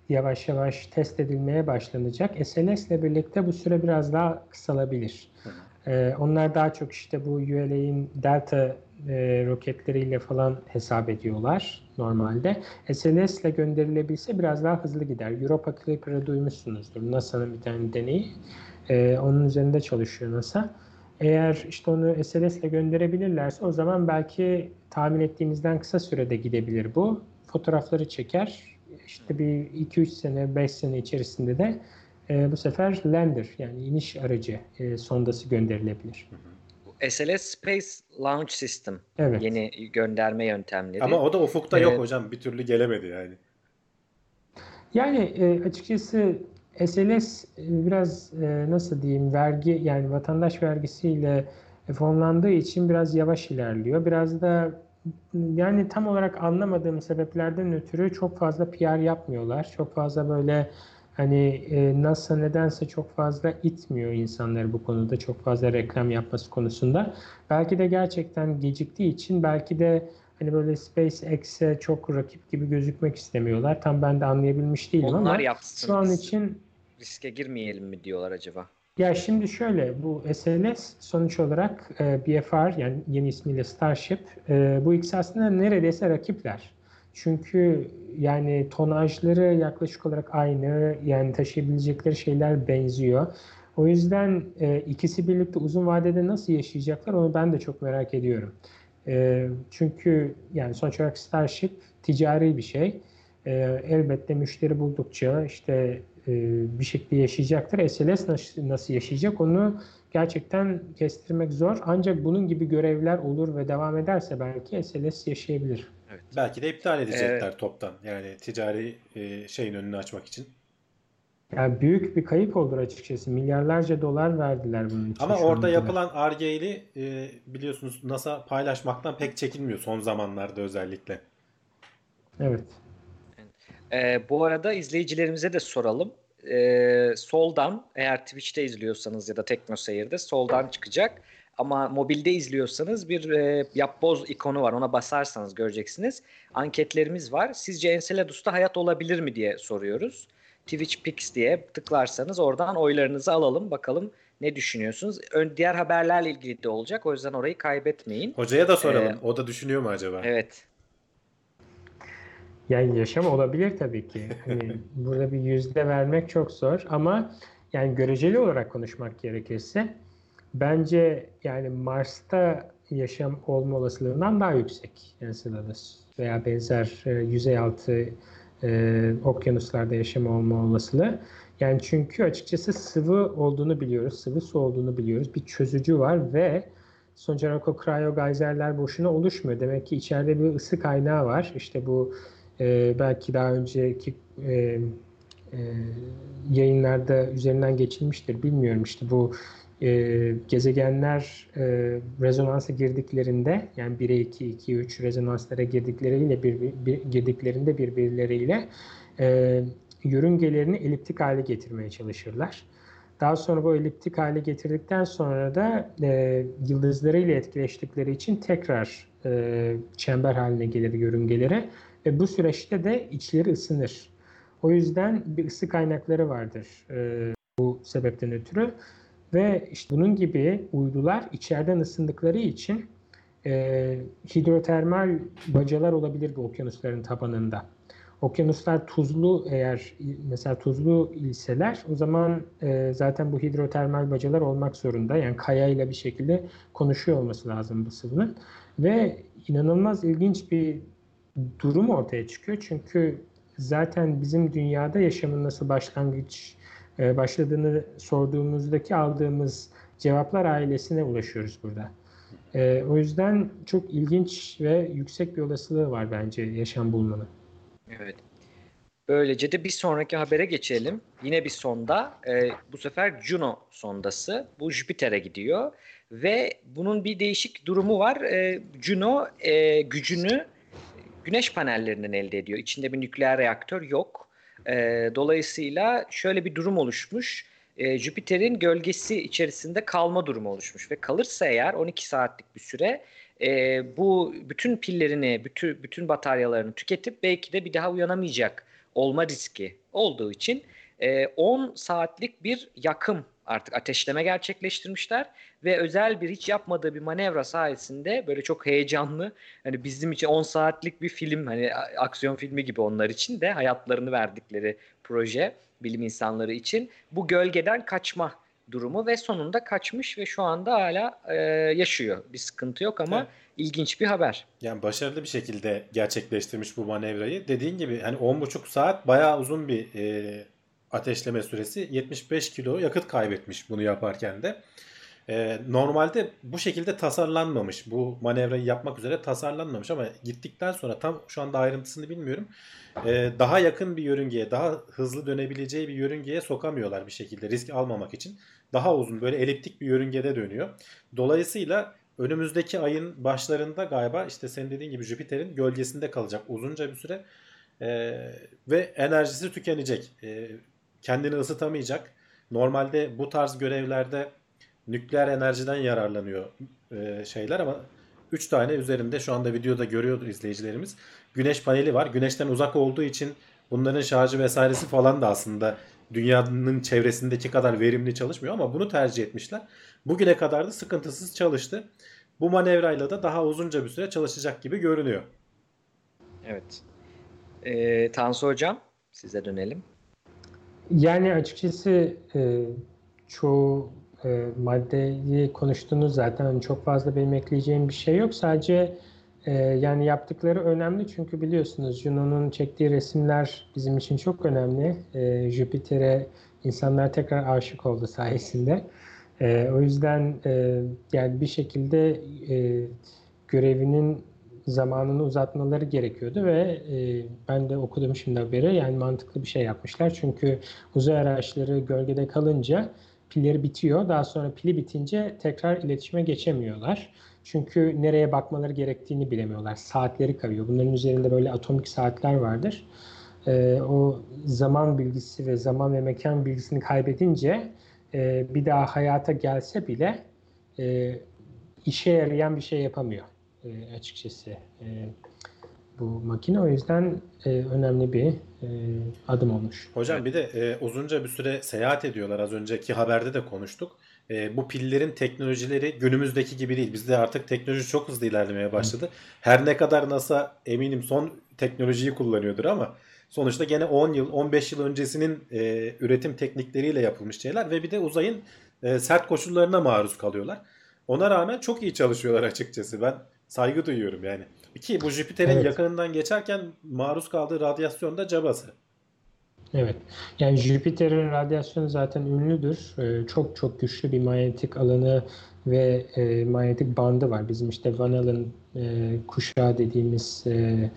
yavaş yavaş test edilmeye başlanacak. SLS ile birlikte bu süre biraz daha kısalabilir. Hı E, onlar daha çok işte bu ULA'in Delta e, roketleriyle falan hesap ediyorlar normalde. SLS ile gönderilebilse biraz daha hızlı gider. Europa Clipper'ı duymuşsunuzdur. NASA'nın bir tane deneyi. E, onun üzerinde çalışıyor NASA. Eğer işte onu SLS ile gönderebilirlerse o zaman belki tahmin ettiğimizden kısa sürede gidebilir bu. Fotoğrafları çeker. İşte bir 2-3 sene, 5 sene içerisinde de e, bu sefer lander yani iniş aracı e, sondası gönderilebilir. SLS Space Launch System. Evet. Yeni gönderme yöntemleri. Ama o da ufukta yok Evet. hocam. Bir türlü gelemedi yani. Yani e, açıkçası SLS e, biraz e, nasıl diyeyim vergi yani vatandaş vergisiyle fonlandığı için biraz yavaş ilerliyor. Biraz da yani tam olarak anlamadığım sebeplerden ötürü çok fazla PR yapmıyorlar. Çok fazla böyle Hani e, NASA nedense çok fazla itmiyor insanları bu konuda. Çok fazla reklam yapması konusunda. Belki de gerçekten geciktiği için belki de hani böyle SpaceX'e çok rakip gibi gözükmek istemiyorlar. Tam ben de anlayabilmiş değilim Onlar ama yapsın. şu an için riske girmeyelim mi diyorlar acaba? ya şimdi şöyle bu SLS sonuç olarak e, BFR yani yeni ismiyle Starship e, bu ikisi aslında neredeyse rakipler. Çünkü yani tonajları yaklaşık olarak aynı yani taşıyabilecekleri şeyler benziyor. O yüzden e, ikisi birlikte uzun vadede nasıl yaşayacaklar onu ben de çok merak ediyorum. E, çünkü yani sonuç olarak Starship ticari bir şey. E, elbette müşteri buldukça işte bir şekilde yaşayacaktır. SLS nasıl, nasıl yaşayacak onu gerçekten kestirmek zor. Ancak bunun gibi görevler olur ve devam ederse belki SLS yaşayabilir. Evet. Belki de iptal edecekler ee, toptan. Yani ticari e, şeyin önünü açmak için. Yani büyük bir kayıp olur açıkçası. Milyarlarca dolar verdiler bunun için. Ama orada yapılan Ar-Ge'li e, biliyorsunuz NASA paylaşmaktan pek çekinmiyor son zamanlarda özellikle. Evet. E, bu arada izleyicilerimize de soralım. E, soldan eğer Twitch'te izliyorsanız ya da TeknoSeyir'de soldan çıkacak. Ama mobilde izliyorsanız bir e, yapboz ikonu var. Ona basarsanız göreceksiniz. Anketlerimiz var. Sizce Enceladus'ta hayat olabilir mi diye soruyoruz. Twitch Pix diye tıklarsanız oradan oylarınızı alalım. Bakalım ne düşünüyorsunuz? Ön, diğer haberlerle ilgili de olacak. O yüzden orayı kaybetmeyin. Hocaya da soralım. Ee, o da düşünüyor mu acaba? Evet. Yani yaşam olabilir tabii ki. Hani burada bir yüzde vermek çok zor ama yani göreceli olarak konuşmak gerekirse bence yani Mars'ta yaşam olma olasılığından daha yüksek Enceladus veya benzer e, yüzey altı e, okyanuslarda yaşam olma olasılığı. Yani çünkü açıkçası sıvı olduğunu biliyoruz, sıvı su olduğunu biliyoruz. Bir çözücü var ve sonuç olarak o kriyogeyserler boşuna oluşmuyor. Demek ki içeride bir ısı kaynağı var. İşte bu e, belki daha önceki e, e, yayınlarda üzerinden geçilmiştir. Bilmiyorum işte bu e, gezegenler e, rezonansa girdiklerinde yani 1'e 2, 2'ye 3 rezonanslara girdikleriyle bir, bir, girdiklerinde birbirleriyle e, yörüngelerini eliptik hale getirmeye çalışırlar. Daha sonra bu eliptik hale getirdikten sonra da e, yıldızlarıyla etkileştikleri için tekrar e, çember haline gelir yörüngeleri ve bu süreçte de içleri ısınır. O yüzden bir ısı kaynakları vardır e, bu sebepten ötürü. Ve işte bunun gibi uydular içeriden ısındıkları için e, hidrotermal bacalar olabilir bu okyanusların tabanında. Okyanuslar tuzlu eğer mesela tuzlu ilseler o zaman e, zaten bu hidrotermal bacalar olmak zorunda. Yani kayayla bir şekilde konuşuyor olması lazım bu sıvının. Ve inanılmaz ilginç bir durum ortaya çıkıyor. Çünkü zaten bizim dünyada yaşamın nasıl başlangıç e, başladığını sorduğumuzdaki aldığımız cevaplar ailesine ulaşıyoruz burada. E, o yüzden çok ilginç ve yüksek bir olasılığı var bence yaşam bulmanın. Evet. Böylece de bir sonraki habere geçelim. Yine bir sonda. E, bu sefer Juno sondası. Bu Jüpiter'e gidiyor. Ve bunun bir değişik durumu var. Juno gücünü güneş panellerinden elde ediyor. İçinde bir nükleer reaktör yok. E, dolayısıyla şöyle bir durum oluşmuş. E, Jüpiter'in gölgesi içerisinde kalma durumu oluşmuş ve kalırsa eğer 12 saatlik bir süre e, bu bütün pillerini, bütün bütün bataryalarını tüketip belki de bir daha uyanamayacak olma riski olduğu için e, 10 saatlik bir yakım artık ateşleme gerçekleştirmişler ve özel bir hiç yapmadığı bir manevra sayesinde böyle çok heyecanlı hani bizim için 10 saatlik bir film hani aksiyon filmi gibi onlar için de hayatlarını verdikleri proje bilim insanları için bu gölgeden kaçma durumu ve sonunda kaçmış ve şu anda hala e, yaşıyor. Bir sıkıntı yok ama evet. ilginç bir haber. Yani başarılı bir şekilde gerçekleştirmiş bu manevrayı. Dediğin gibi hani 10,5 saat bayağı uzun bir e, ateşleme süresi 75 kilo yakıt kaybetmiş bunu yaparken de. Ee, normalde bu şekilde tasarlanmamış. Bu manevrayı yapmak üzere tasarlanmamış ama gittikten sonra tam şu anda ayrıntısını bilmiyorum. Ee, daha yakın bir yörüngeye, daha hızlı dönebileceği bir yörüngeye sokamıyorlar bir şekilde risk almamak için. Daha uzun böyle eliptik bir yörüngede dönüyor. Dolayısıyla önümüzdeki ayın başlarında galiba işte senin dediğin gibi Jüpiter'in gölgesinde kalacak uzunca bir süre. Ee, ve enerjisi tükenecek. Ee, kendini ısıtamayacak. Normalde bu tarz görevlerde nükleer enerjiden yararlanıyor e, şeyler ama 3 tane üzerinde şu anda videoda görüyordur izleyicilerimiz. Güneş paneli var. Güneşten uzak olduğu için bunların şarjı vesairesi falan da aslında dünyanın çevresindeki kadar verimli çalışmıyor ama bunu tercih etmişler. Bugüne kadar da sıkıntısız çalıştı. Bu manevrayla da daha uzunca bir süre çalışacak gibi görünüyor. Evet. Ee, Tansu Hocam size dönelim. Yani açıkçası e, çoğu e, maddeyi konuştunuz zaten çok fazla benim ekleyeceğim bir şey yok. Sadece e, yani yaptıkları önemli çünkü biliyorsunuz Juno'nun çektiği resimler bizim için çok önemli. E, Jüpiter'e insanlar tekrar aşık oldu sayesinde. E, o yüzden e, yani bir şekilde e, görevinin zamanını uzatmaları gerekiyordu ve e, ben de okudum şimdi haberi yani mantıklı bir şey yapmışlar. Çünkü uzay araçları gölgede kalınca pilleri bitiyor. Daha sonra pili bitince tekrar iletişime geçemiyorlar. Çünkü nereye bakmaları gerektiğini bilemiyorlar. Saatleri kayıyor. Bunların üzerinde böyle atomik saatler vardır. E, o zaman bilgisi ve zaman ve mekan bilgisini kaybedince e, bir daha hayata gelse bile e, işe yarayan bir şey yapamıyor e, açıkçası e, bu makine. O yüzden e, önemli bir e, adım olmuş. Hocam bir de e, uzunca bir süre seyahat ediyorlar. Az önceki haberde de konuştuk. E, bu pillerin teknolojileri günümüzdeki gibi değil. Bizde artık teknoloji çok hızlı ilerlemeye başladı. Her ne kadar NASA eminim son teknolojiyi kullanıyordur ama sonuçta gene 10 yıl 15 yıl öncesinin e, üretim teknikleriyle yapılmış şeyler ve bir de uzayın e, sert koşullarına maruz kalıyorlar. Ona rağmen çok iyi çalışıyorlar açıkçası. Ben saygı duyuyorum yani. İki bu Jüpiter'in evet. yakınından geçerken maruz kaldığı radyasyon da cabası. Evet. Yani Jüpiter'in radyasyonu zaten ünlüdür. Ee, çok çok güçlü bir manyetik alanı ve e, manyetik bandı var. Bizim işte Van Allen e, kuşağı dediğimiz e,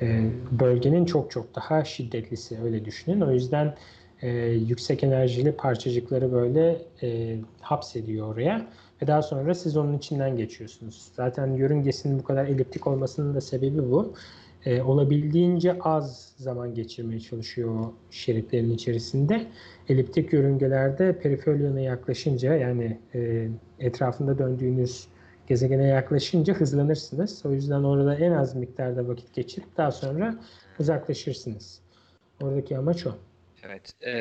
e, bölgenin çok çok daha şiddetlisi öyle düşünün. O yüzden e, yüksek enerjili parçacıkları böyle e, hapsediyor oraya ve daha sonra siz onun içinden geçiyorsunuz. Zaten yörüngesinin bu kadar eliptik olmasının da sebebi bu. E, olabildiğince az zaman geçirmeye çalışıyor şeritlerin içerisinde. Eliptik yörüngelerde periferilyona yaklaşınca yani e, etrafında döndüğünüz gezegene yaklaşınca hızlanırsınız. O yüzden orada en az miktarda vakit geçirip daha sonra uzaklaşırsınız. Oradaki amaç o. Evet. E,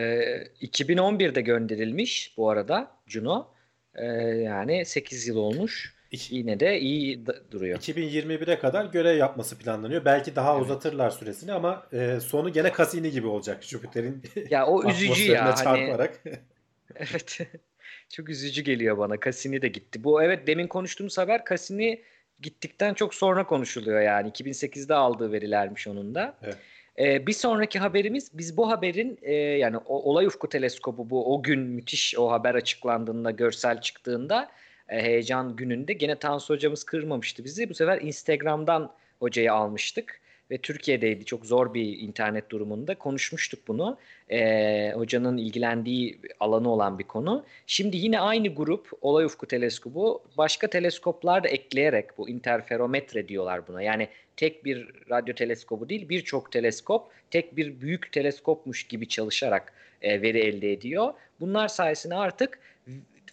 2011'de gönderilmiş bu arada Juno. E, yani 8 yıl olmuş. Yine de iyi duruyor. 2021'e kadar görev yapması planlanıyor. Belki daha evet. uzatırlar süresini ama e, sonu gene Cassini gibi olacak Jüpiter'in Ya o üzücü ya. Hani çarparak. Hani... evet. çok üzücü geliyor bana. Cassini de gitti. Bu evet demin konuştuğumuz haber Cassini gittikten çok sonra konuşuluyor yani. 2008'de aldığı verilermiş onun da. Evet. Ee, bir sonraki haberimiz biz bu haberin e, yani o, olay ufku teleskobu bu o gün müthiş o haber açıklandığında görsel çıktığında e, heyecan gününde gene Tansu hocamız kırmamıştı bizi. Bu sefer Instagram'dan hocayı almıştık ve Türkiye'deydi çok zor bir internet durumunda konuşmuştuk bunu. Ee, hocanın ilgilendiği alanı olan bir konu. Şimdi yine aynı grup Olay Ufku Teleskobu başka teleskoplar da ekleyerek bu interferometre diyorlar buna. Yani tek bir radyo teleskobu değil birçok teleskop tek bir büyük teleskopmuş gibi çalışarak e, veri elde ediyor. Bunlar sayesinde artık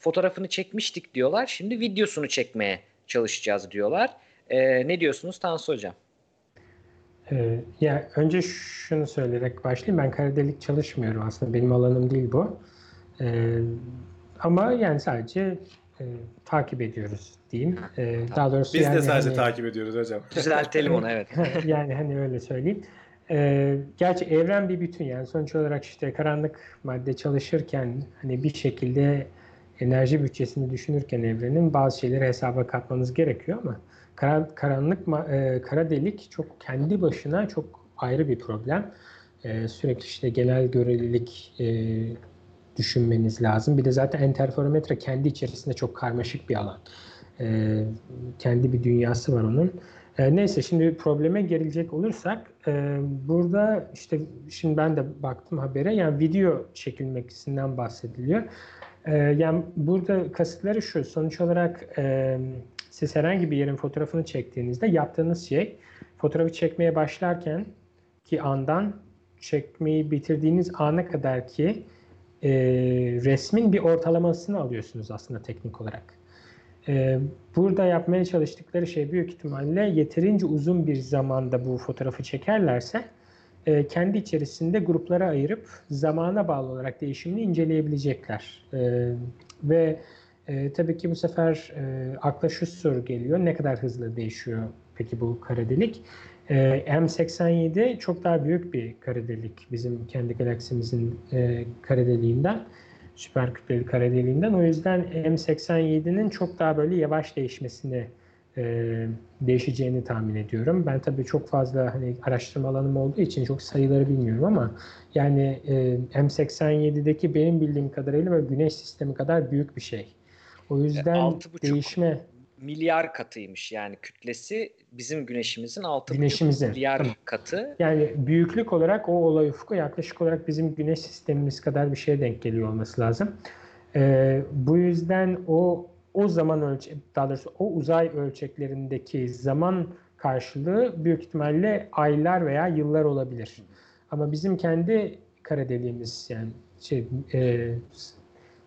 fotoğrafını çekmiştik diyorlar. Şimdi videosunu çekmeye çalışacağız diyorlar. E, ne diyorsunuz Tansu Hocam? Ee, ya önce şunu söyleyerek başlayayım. Ben kara delik çalışmıyorum aslında. Benim alanım değil bu. Ee, ama yani sadece e, takip ediyoruz diyeyim. Ee, daha doğrusu Biz yani de sadece hani, takip ediyoruz hocam. Düzeltelim onu evet. yani hani öyle söyleyeyim. Ee, gerçi evren bir bütün yani sonuç olarak işte karanlık madde çalışırken hani bir şekilde enerji bütçesini düşünürken evrenin bazı şeyleri hesaba katmanız gerekiyor ama Kara, karanlık e, kara delik çok kendi başına çok ayrı bir problem. E, sürekli işte genel görelilik e, düşünmeniz lazım. Bir de zaten interferometre kendi içerisinde çok karmaşık bir alan. E, kendi bir dünyası var onun. E, neyse şimdi probleme gelecek olursak e, burada işte şimdi ben de baktım habere yani video çekilmesinden bahsediliyor. E, yani burada kasıtları şu sonuç olarak e, siz herhangi bir yerin fotoğrafını çektiğinizde yaptığınız şey fotoğrafı çekmeye başlarken ki andan çekmeyi bitirdiğiniz ana kadar ki e, resmin bir ortalamasını alıyorsunuz aslında teknik olarak. E, burada yapmaya çalıştıkları şey büyük ihtimalle yeterince uzun bir zamanda bu fotoğrafı çekerlerse e, kendi içerisinde gruplara ayırıp zamana bağlı olarak değişimini inceleyebilecekler. E, ve e, tabii ki bu sefer e, akla şu soru geliyor. Ne kadar hızlı değişiyor peki bu kara delik? E, M87 çok daha büyük bir kara delik bizim kendi galaksimizin e, kara deliğinden. Süper kütleli kara deliğinden. O yüzden M87'nin çok daha böyle yavaş değişmesini e, değişeceğini tahmin ediyorum. Ben tabii çok fazla hani araştırma alanım olduğu için çok sayıları bilmiyorum ama yani e, M87'deki benim bildiğim kadarıyla böyle güneş sistemi kadar büyük bir şey. O yüzden e, değişme milyar katıymış yani kütlesi bizim güneşimizin 6,5 güneşimizin. milyar tamam. katı. Yani büyüklük olarak o olay ufku yaklaşık olarak bizim güneş sistemimiz kadar bir şeye denk geliyor olması lazım. Ee, bu yüzden o o zaman ölçe daha doğrusu o uzay ölçeklerindeki zaman karşılığı büyük ihtimalle aylar veya yıllar olabilir. Ama bizim kendi kara deliğimiz yani şey e,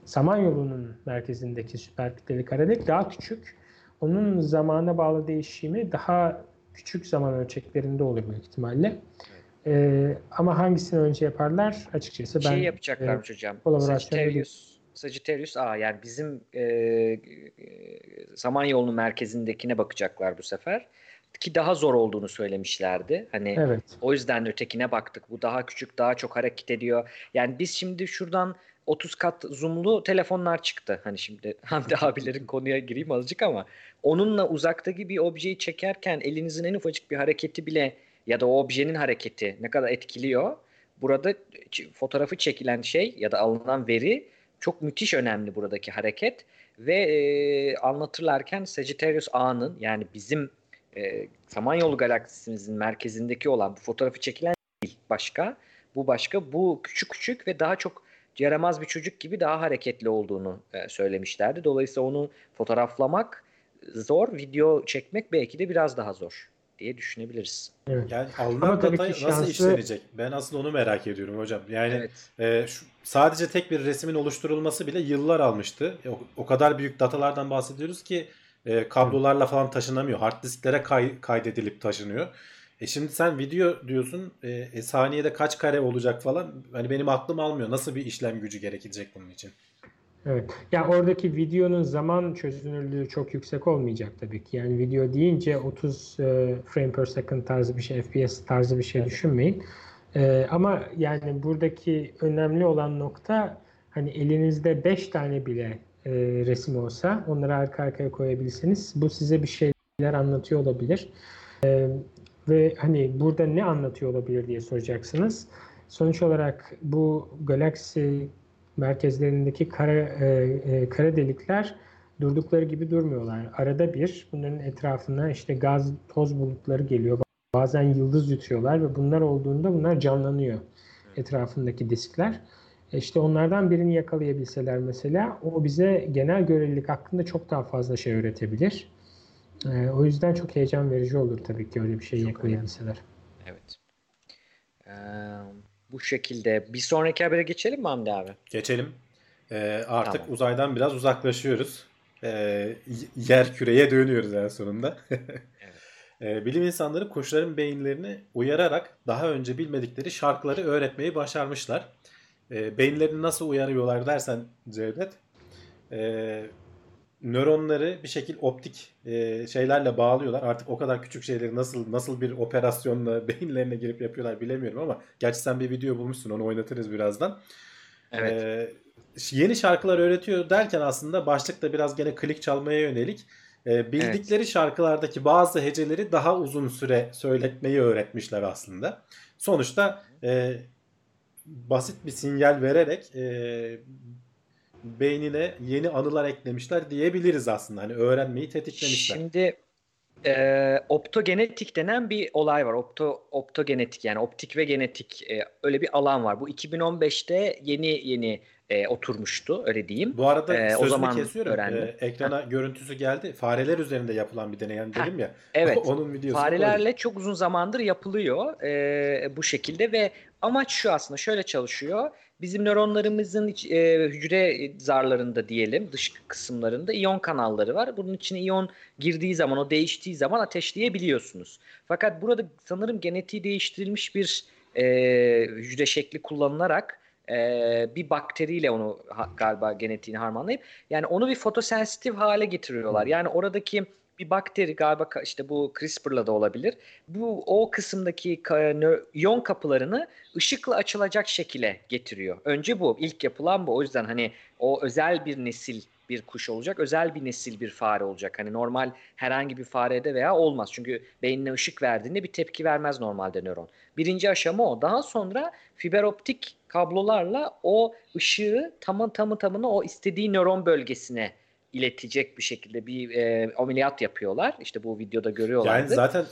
Samanyolu'nun merkezindeki süper kütleli kara delik daha küçük. Onun zamana bağlı değişimi daha küçük zaman ölçeklerinde olur büyük ihtimalle. Ee, ama hangisini önce yaparlar açıkçası şey ben... Şey yapacaklarmış e, hocam. Sagittarius, Sagittarius A yani bizim e, e, Samanyolu'nun merkezindekine bakacaklar bu sefer. Ki daha zor olduğunu söylemişlerdi. Hani evet. o yüzden ötekine baktık. Bu daha küçük, daha çok hareket ediyor. Yani biz şimdi şuradan 30 kat zoomlu telefonlar çıktı. Hani şimdi Hamdi abilerin konuya gireyim azıcık ama onunla uzaktaki bir objeyi çekerken elinizin en ufacık bir hareketi bile ya da o objenin hareketi ne kadar etkiliyor. Burada fotoğrafı çekilen şey ya da alınan veri çok müthiş önemli buradaki hareket ve e, anlatırlarken Sagittarius A'nın yani bizim e, Samanyolu galaksimizin merkezindeki olan bu fotoğrafı çekilen değil başka. Bu başka. Bu küçük küçük ve daha çok yaramaz bir çocuk gibi daha hareketli olduğunu e, söylemişlerdi. Dolayısıyla onu fotoğraflamak zor, video çekmek belki de biraz daha zor diye düşünebiliriz. Evet. Yani alınan data nasıl şanslı... işlenecek? Ben aslında onu merak ediyorum hocam. Yani evet. e, şu, sadece tek bir resmin oluşturulması bile yıllar almıştı. O, o kadar büyük datalardan bahsediyoruz ki e, kablolarla falan taşınamıyor. Hard disklere kay, kaydedilip taşınıyor. E şimdi sen video diyorsun e, e, saniyede kaç kare olacak falan. Hani benim aklım almıyor. Nasıl bir işlem gücü gerekecek bunun için? Evet. Ya oradaki videonun zaman çözünürlüğü çok yüksek olmayacak tabii ki. Yani video deyince 30 e, frame per second tarzı bir şey, FPS tarzı bir şey düşünmeyin. E, ama yani buradaki önemli olan nokta hani elinizde 5 tane bile e, resim olsa onları arka arkaya koyabilirsiniz. Bu size bir şeyler anlatıyor olabilir. E, ve hani burada ne anlatıyor olabilir diye soracaksınız. Sonuç olarak bu galaksi merkezlerindeki kara, e, e, kara delikler durdukları gibi durmuyorlar. Arada bir bunların etrafına işte gaz, toz bulutları geliyor. Bazen yıldız yutuyorlar ve bunlar olduğunda bunlar canlanıyor etrafındaki diskler. E, işte onlardan birini yakalayabilseler mesela o bize genel görelilik hakkında çok daha fazla şey öğretebilir. E, o yüzden çok heyecan verici olur tabii ki öyle bir şey yakalayabilseler. Evet. Ee, bu şekilde. Bir sonraki habere geçelim mi Hamdi abi? Geçelim. Ee, artık tamam. uzaydan biraz uzaklaşıyoruz. Ee, yer küreye dönüyoruz en sonunda. evet. ee, bilim insanları kuşların beyinlerini uyararak daha önce bilmedikleri şarkıları öğretmeyi başarmışlar. Ee, beyinlerini nasıl uyarıyorlar dersen Cevdet, e, nöronları bir şekil optik e, şeylerle bağlıyorlar. Artık o kadar küçük şeyleri nasıl nasıl bir operasyonla beyinlerine girip yapıyorlar bilemiyorum ama gerçi sen bir video bulmuşsun onu oynatırız birazdan. Evet. E, yeni şarkılar öğretiyor derken aslında başlıkta biraz gene klik çalmaya yönelik e, bildikleri evet. şarkılardaki bazı heceleri daha uzun süre söyletmeyi öğretmişler aslında. Sonuçta e, basit bir sinyal vererek e, beynine yeni anılar eklemişler diyebiliriz aslında. Hani öğrenmeyi tetiklemişler. Şimdi e, optogenetik denen bir olay var. Opto, optogenetik yani optik ve genetik e, öyle bir alan var. Bu 2015'te yeni yeni e, oturmuştu öyle diyeyim. Bu arada e, sözünü o zaman kesiyorum. Öğrendim. E, ekrana ha. görüntüsü geldi. Fareler üzerinde yapılan bir deney yani dedim ya. Evet. onun videosu. Farelerle çok uzun zamandır yapılıyor e, bu şekilde ve amaç şu aslında şöyle çalışıyor bizim nöronlarımızın iç, e, hücre zarlarında diyelim dış kısımlarında iyon kanalları var. Bunun içine iyon girdiği zaman o değiştiği zaman ateşleyebiliyorsunuz. Fakat burada sanırım genetiği değiştirilmiş bir e, hücre şekli kullanılarak e, bir bakteriyle onu ha, galiba genetiğini harmanlayıp yani onu bir fotosensitif hale getiriyorlar. Yani oradaki bir bakteri galiba işte bu CRISPR'la da olabilir. Bu o kısımdaki iyon kapılarını ışıkla açılacak şekile getiriyor. Önce bu ilk yapılan bu. O yüzden hani o özel bir nesil bir kuş olacak. Özel bir nesil bir fare olacak. Hani normal herhangi bir farede veya olmaz. Çünkü beynine ışık verdiğinde bir tepki vermez normalde nöron. Birinci aşama o. Daha sonra fiber optik kablolarla o ışığı tamı tamı tamına o istediği nöron bölgesine iletecek bir şekilde bir e, ameliyat yapıyorlar. İşte bu videoda görüyorlar. Yani zaten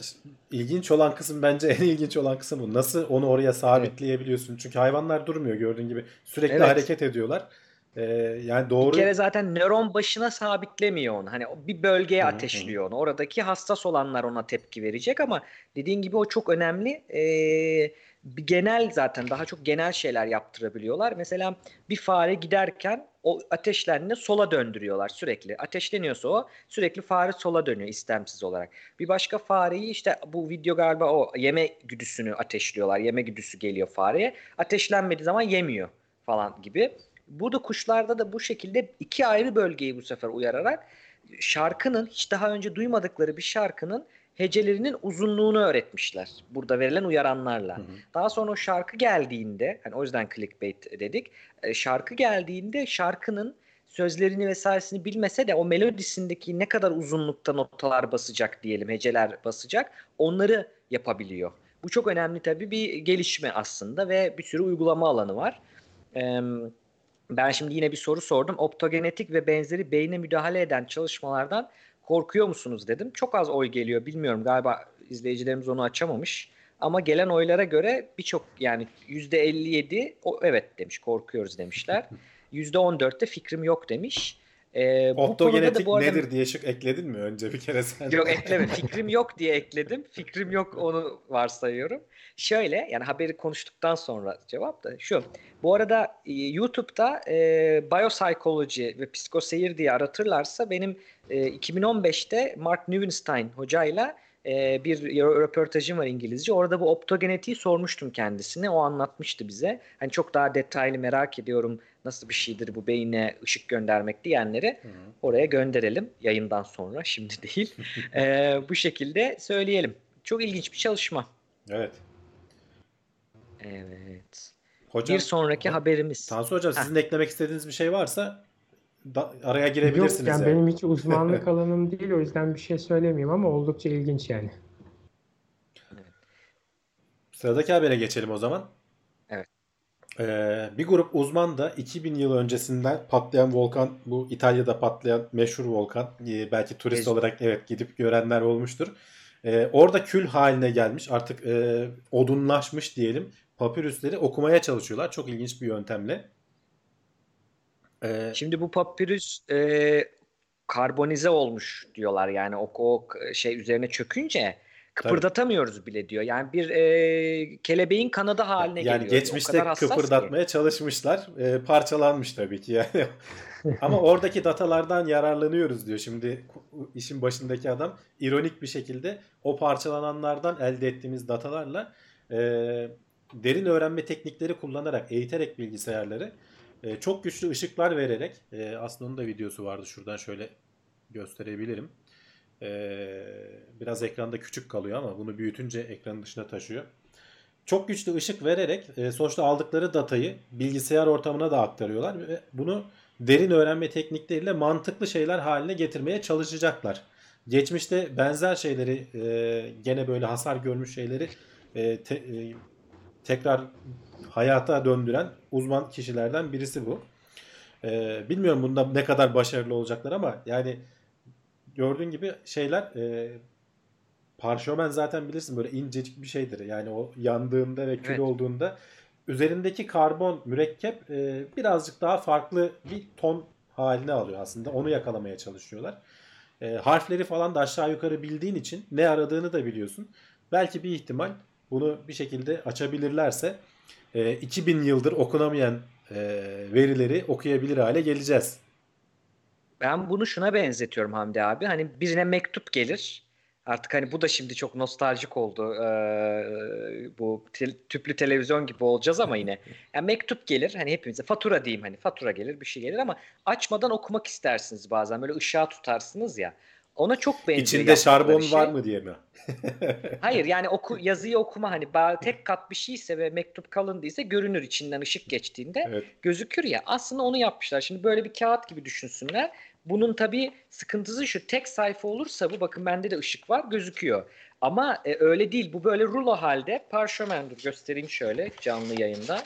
ilginç olan kısım bence en ilginç olan kısım bu. Nasıl onu oraya sabitleyebiliyorsun? Evet. Çünkü hayvanlar durmuyor gördüğün gibi. Sürekli evet. hareket ediyorlar. Ee, yani doğru. Bir kere zaten nöron başına sabitlemiyor onu. Hani bir bölgeye Hı-hı. ateşliyor onu. Oradaki hassas olanlar ona tepki verecek ama dediğin gibi o çok önemli. Ee, bir genel zaten daha çok genel şeyler yaptırabiliyorlar. Mesela bir fare giderken o ateşlerini sola döndürüyorlar sürekli. Ateşleniyorsa o sürekli fare sola dönüyor istemsiz olarak. Bir başka fareyi işte bu video galiba o yeme güdüsünü ateşliyorlar. Yeme güdüsü geliyor fareye. Ateşlenmediği zaman yemiyor falan gibi. Burada kuşlarda da bu şekilde iki ayrı bölgeyi bu sefer uyararak şarkının hiç daha önce duymadıkları bir şarkının hecelerinin uzunluğunu öğretmişler. Burada verilen uyaranlarla. Hı hı. Daha sonra o şarkı geldiğinde, hani o yüzden clickbait dedik. E, şarkı geldiğinde şarkının sözlerini vesairesini bilmese de o melodisindeki ne kadar uzunlukta notalar basacak diyelim, heceler basacak onları yapabiliyor. Bu çok önemli tabii bir gelişme aslında ve bir sürü uygulama alanı var. Ben şimdi yine bir soru sordum. Optogenetik ve benzeri beyne müdahale eden çalışmalardan korkuyor musunuz dedim. Çok az oy geliyor bilmiyorum galiba izleyicilerimiz onu açamamış. Ama gelen oylara göre birçok yani %57 o, evet demiş korkuyoruz demişler. %14'te fikrim yok demiş. Ee, Optogenetik bu arada... nedir diye şık ekledin mi önce bir kere sen? Yok ekleme. Fikrim yok diye ekledim. Fikrim yok onu varsayıyorum. Şöyle yani haberi konuştuktan sonra cevap da şu. Bu arada e, YouTube'da e, Biopsychology ve Psikoseyir diye aratırlarsa benim e, 2015'te Mark Neuenstein hocayla e, bir röportajım var İngilizce. Orada bu optogenetiği sormuştum kendisine. O anlatmıştı bize. Hani çok daha detaylı merak ediyorum nasıl bir şeydir bu beyine ışık göndermek diyenleri Hı-hı. oraya gönderelim yayından sonra şimdi değil. e, bu şekilde söyleyelim. Çok ilginç bir çalışma. Evet. Evet. Hocam, bir sonraki haberimiz. Tansu Hocam Heh. sizin eklemek istediğiniz bir şey varsa da, araya girebilirsiniz. Yok yani, yani benim hiç uzmanlık alanım değil o yüzden bir şey söylemeyeyim ama oldukça ilginç yani. Sıradaki habere geçelim o zaman. Evet. Ee, bir grup uzman da 2000 yıl öncesinden patlayan volkan, bu İtalya'da patlayan meşhur volkan, ee, belki turist evet. olarak evet gidip görenler olmuştur. Ee, orada kül haline gelmiş, artık e, odunlaşmış diyelim. Papirüsleri okumaya çalışıyorlar. Çok ilginç bir yöntemle. Ee, Şimdi bu papirüs e, karbonize olmuş diyorlar. Yani o, o şey üzerine çökünce kıpırdatamıyoruz tabii. bile diyor. Yani bir e, kelebeğin kanadı haline yani geliyor. Yani geçmişte kıpırdatmaya ki. çalışmışlar. E, parçalanmış tabii ki yani. Ama oradaki datalardan yararlanıyoruz diyor. Şimdi işin başındaki adam ironik bir şekilde o parçalananlardan elde ettiğimiz datalarla e, derin öğrenme teknikleri kullanarak eğiterek bilgisayarları e, çok güçlü ışıklar vererek e, aslında onun da videosu vardı şuradan şöyle gösterebilirim. E, biraz ekranda küçük kalıyor ama bunu büyütünce ekranın dışına taşıyor. Çok güçlü ışık vererek e, sonuçta aldıkları datayı bilgisayar ortamına da aktarıyorlar ve bunu derin öğrenme teknikleriyle mantıklı şeyler haline getirmeye çalışacaklar. Geçmişte benzer şeyleri e, gene böyle hasar görmüş şeyleri e, te, e, tekrar hayata döndüren uzman kişilerden birisi bu. Ee, bilmiyorum bunda ne kadar başarılı olacaklar ama yani gördüğün gibi şeyler e, parşömen zaten bilirsin böyle incecik bir şeydir. Yani o yandığında ve kül evet. olduğunda üzerindeki karbon mürekkep e, birazcık daha farklı bir ton haline alıyor aslında. Onu yakalamaya çalışıyorlar. E, harfleri falan da aşağı yukarı bildiğin için ne aradığını da biliyorsun. Belki bir ihtimal bunu bir şekilde açabilirlerse e, 2000 yıldır okunamayan e, verileri okuyabilir hale geleceğiz. Ben bunu şuna benzetiyorum Hamdi abi. Hani birine mektup gelir. Artık hani bu da şimdi çok nostaljik oldu. Ee, bu te- tüplü televizyon gibi olacağız ama yine. Yani mektup gelir hani hepimize fatura diyeyim hani fatura gelir bir şey gelir ama açmadan okumak istersiniz bazen. Böyle ışığa tutarsınız ya. Ona çok benziyor. İçinde şarbon şey. var mı diye mi? Hayır yani oku, yazıyı okuma hani tek kat bir şeyse ve mektup kalın değilse görünür içinden ışık geçtiğinde evet. gözükür ya. Aslında onu yapmışlar. Şimdi böyle bir kağıt gibi düşünsünler. Bunun tabii sıkıntısı şu tek sayfa olursa bu bakın bende de ışık var gözüküyor. Ama e, öyle değil bu böyle rulo halde parşömendir göstereyim şöyle canlı yayında.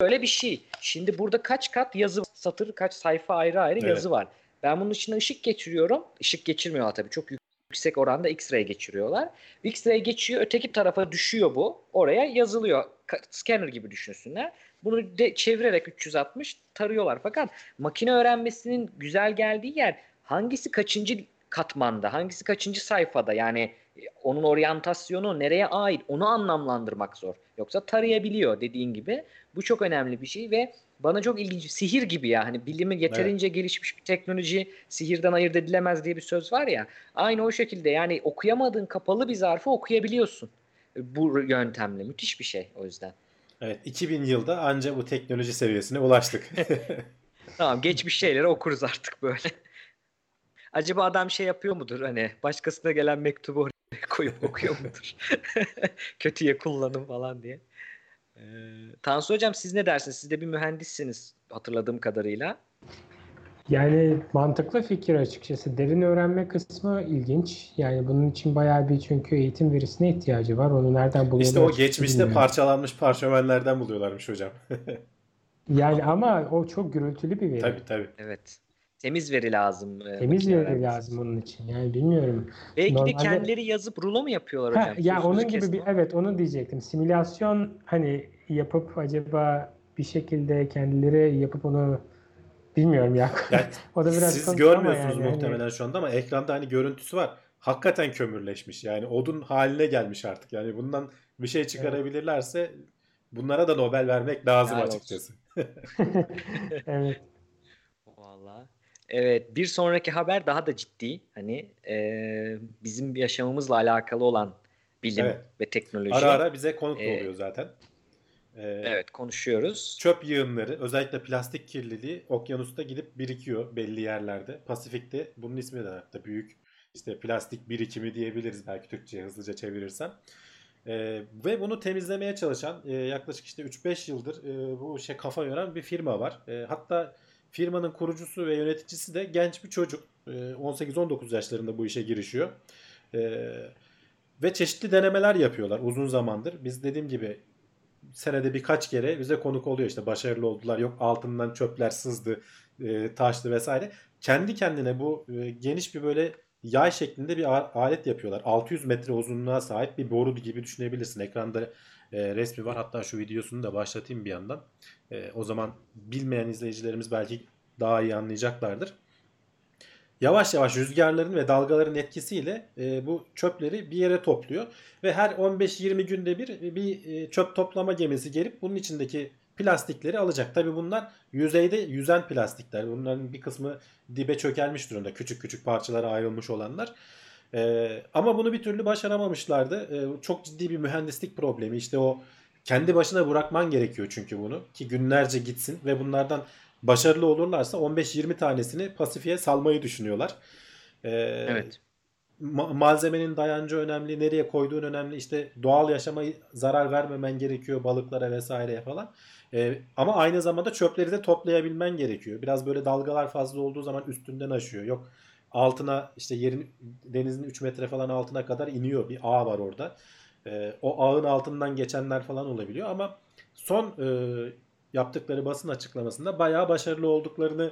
Böyle bir şey. Şimdi burada kaç kat yazı satır kaç sayfa ayrı ayrı evet. yazı var. Ben bunun içine ışık geçiriyorum. Işık geçirmiyorlar tabii. Çok yüksek oranda X-ray geçiriyorlar. X-ray geçiyor. Öteki tarafa düşüyor bu. Oraya yazılıyor. Scanner gibi düşünsünler. Bunu de çevirerek 360 tarıyorlar. Fakat makine öğrenmesinin güzel geldiği yer hangisi kaçıncı katmanda, hangisi kaçıncı sayfada yani e, onun oryantasyonu nereye ait onu anlamlandırmak zor. Yoksa tarayabiliyor dediğin gibi. Bu çok önemli bir şey ve bana çok ilginç. Sihir gibi ya. Hani bilimi yeterince evet. gelişmiş bir teknoloji sihirden ayırt edilemez diye bir söz var ya. Aynı o şekilde yani okuyamadığın kapalı bir zarfı okuyabiliyorsun. Bu yöntemle. Müthiş bir şey o yüzden. Evet 2000 yılda anca bu teknoloji seviyesine ulaştık. tamam geçmiş şeyleri okuruz artık böyle. Acaba adam şey yapıyor mudur hani başkasına gelen mektubu oraya koyup okuyor mudur? Kötüye kullanım falan diye. Ee, Tansu Hocam siz ne dersiniz? Siz de bir mühendissiniz hatırladığım kadarıyla. Yani mantıklı fikir açıkçası. Derin öğrenme kısmı ilginç. Yani bunun için bayağı bir çünkü eğitim verisine ihtiyacı var. Onu nereden buluyorlar? İşte o geçmişte bilmiyorum. parçalanmış parşömenlerden buluyorlarmış hocam. yani ama o çok gürültülü bir veri. Tabii tabii. Evet. Temiz veri lazım. E, Temiz veri lazım onun için. Yani bilmiyorum. Belki Normalde... de kendileri yazıp rulo mu yapıyorlar hocam? Ha, ya onun gibi bir evet onu diyecektim. Simülasyon hani yapıp acaba bir şekilde kendileri yapıp onu bilmiyorum ya. Yani o da biraz siz görmüyorsunuz yani. muhtemelen hani... şu anda ama ekranda hani görüntüsü var. Hakikaten kömürleşmiş. Yani odun haline gelmiş artık. Yani bundan bir şey çıkarabilirlerse bunlara da Nobel vermek lazım Helal açıkçası. evet. Vallahi. Evet, bir sonraki haber daha da ciddi. Hani e, bizim yaşamımızla alakalı olan bilim evet. ve teknoloji. Ara ara bize konuk ee, oluyor zaten. Ee, evet, konuşuyoruz. Çöp yığınları, özellikle plastik kirliliği okyanusta gidip birikiyor belli yerlerde. Pasifik'te bunun ismi de hatta büyük işte plastik birikimi diyebiliriz belki Türkçe'ye hızlıca çevirirsem. Ee, ve bunu temizlemeye çalışan e, yaklaşık işte 3-5 yıldır e, bu şey kafa yoran bir firma var. E, hatta Firmanın kurucusu ve yöneticisi de genç bir çocuk. 18-19 ee, yaşlarında bu işe girişiyor. Ee, ve çeşitli denemeler yapıyorlar uzun zamandır. Biz dediğim gibi senede birkaç kere bize konuk oluyor işte başarılı oldular yok altından çöpler sızdı e, taştı vesaire. Kendi kendine bu e, geniş bir böyle yay şeklinde bir alet yapıyorlar. 600 metre uzunluğa sahip bir boru gibi düşünebilirsin. Ekranda e, resmi var. Hatta şu videosunu da başlatayım bir yandan. E, o zaman bilmeyen izleyicilerimiz belki daha iyi anlayacaklardır. Yavaş yavaş rüzgarların ve dalgaların etkisiyle e, bu çöpleri bir yere topluyor. Ve her 15-20 günde bir bir e, çöp toplama gemisi gelip bunun içindeki plastikleri alacak. Tabi bunlar yüzeyde yüzen plastikler. Bunların bir kısmı dibe çökelmiş durumda. Küçük küçük parçalara ayrılmış olanlar. Ee, ama bunu bir türlü başaramamışlardı. Ee, çok ciddi bir mühendislik problemi. İşte o kendi başına bırakman gerekiyor çünkü bunu. Ki günlerce gitsin ve bunlardan başarılı olurlarsa 15-20 tanesini Pasifik'e salmayı düşünüyorlar. Ee, evet. Ma- malzemenin dayancı önemli, nereye koyduğun önemli. İşte doğal yaşama zarar vermemen gerekiyor balıklara vesaireye falan. Ee, ama aynı zamanda çöpleri de toplayabilmen gerekiyor. Biraz böyle dalgalar fazla olduğu zaman üstünden aşıyor. Yok altına işte yerin denizin 3 metre falan altına kadar iniyor. Bir ağ var orada. E, o ağın altından geçenler falan olabiliyor ama son e, yaptıkları basın açıklamasında bayağı başarılı olduklarını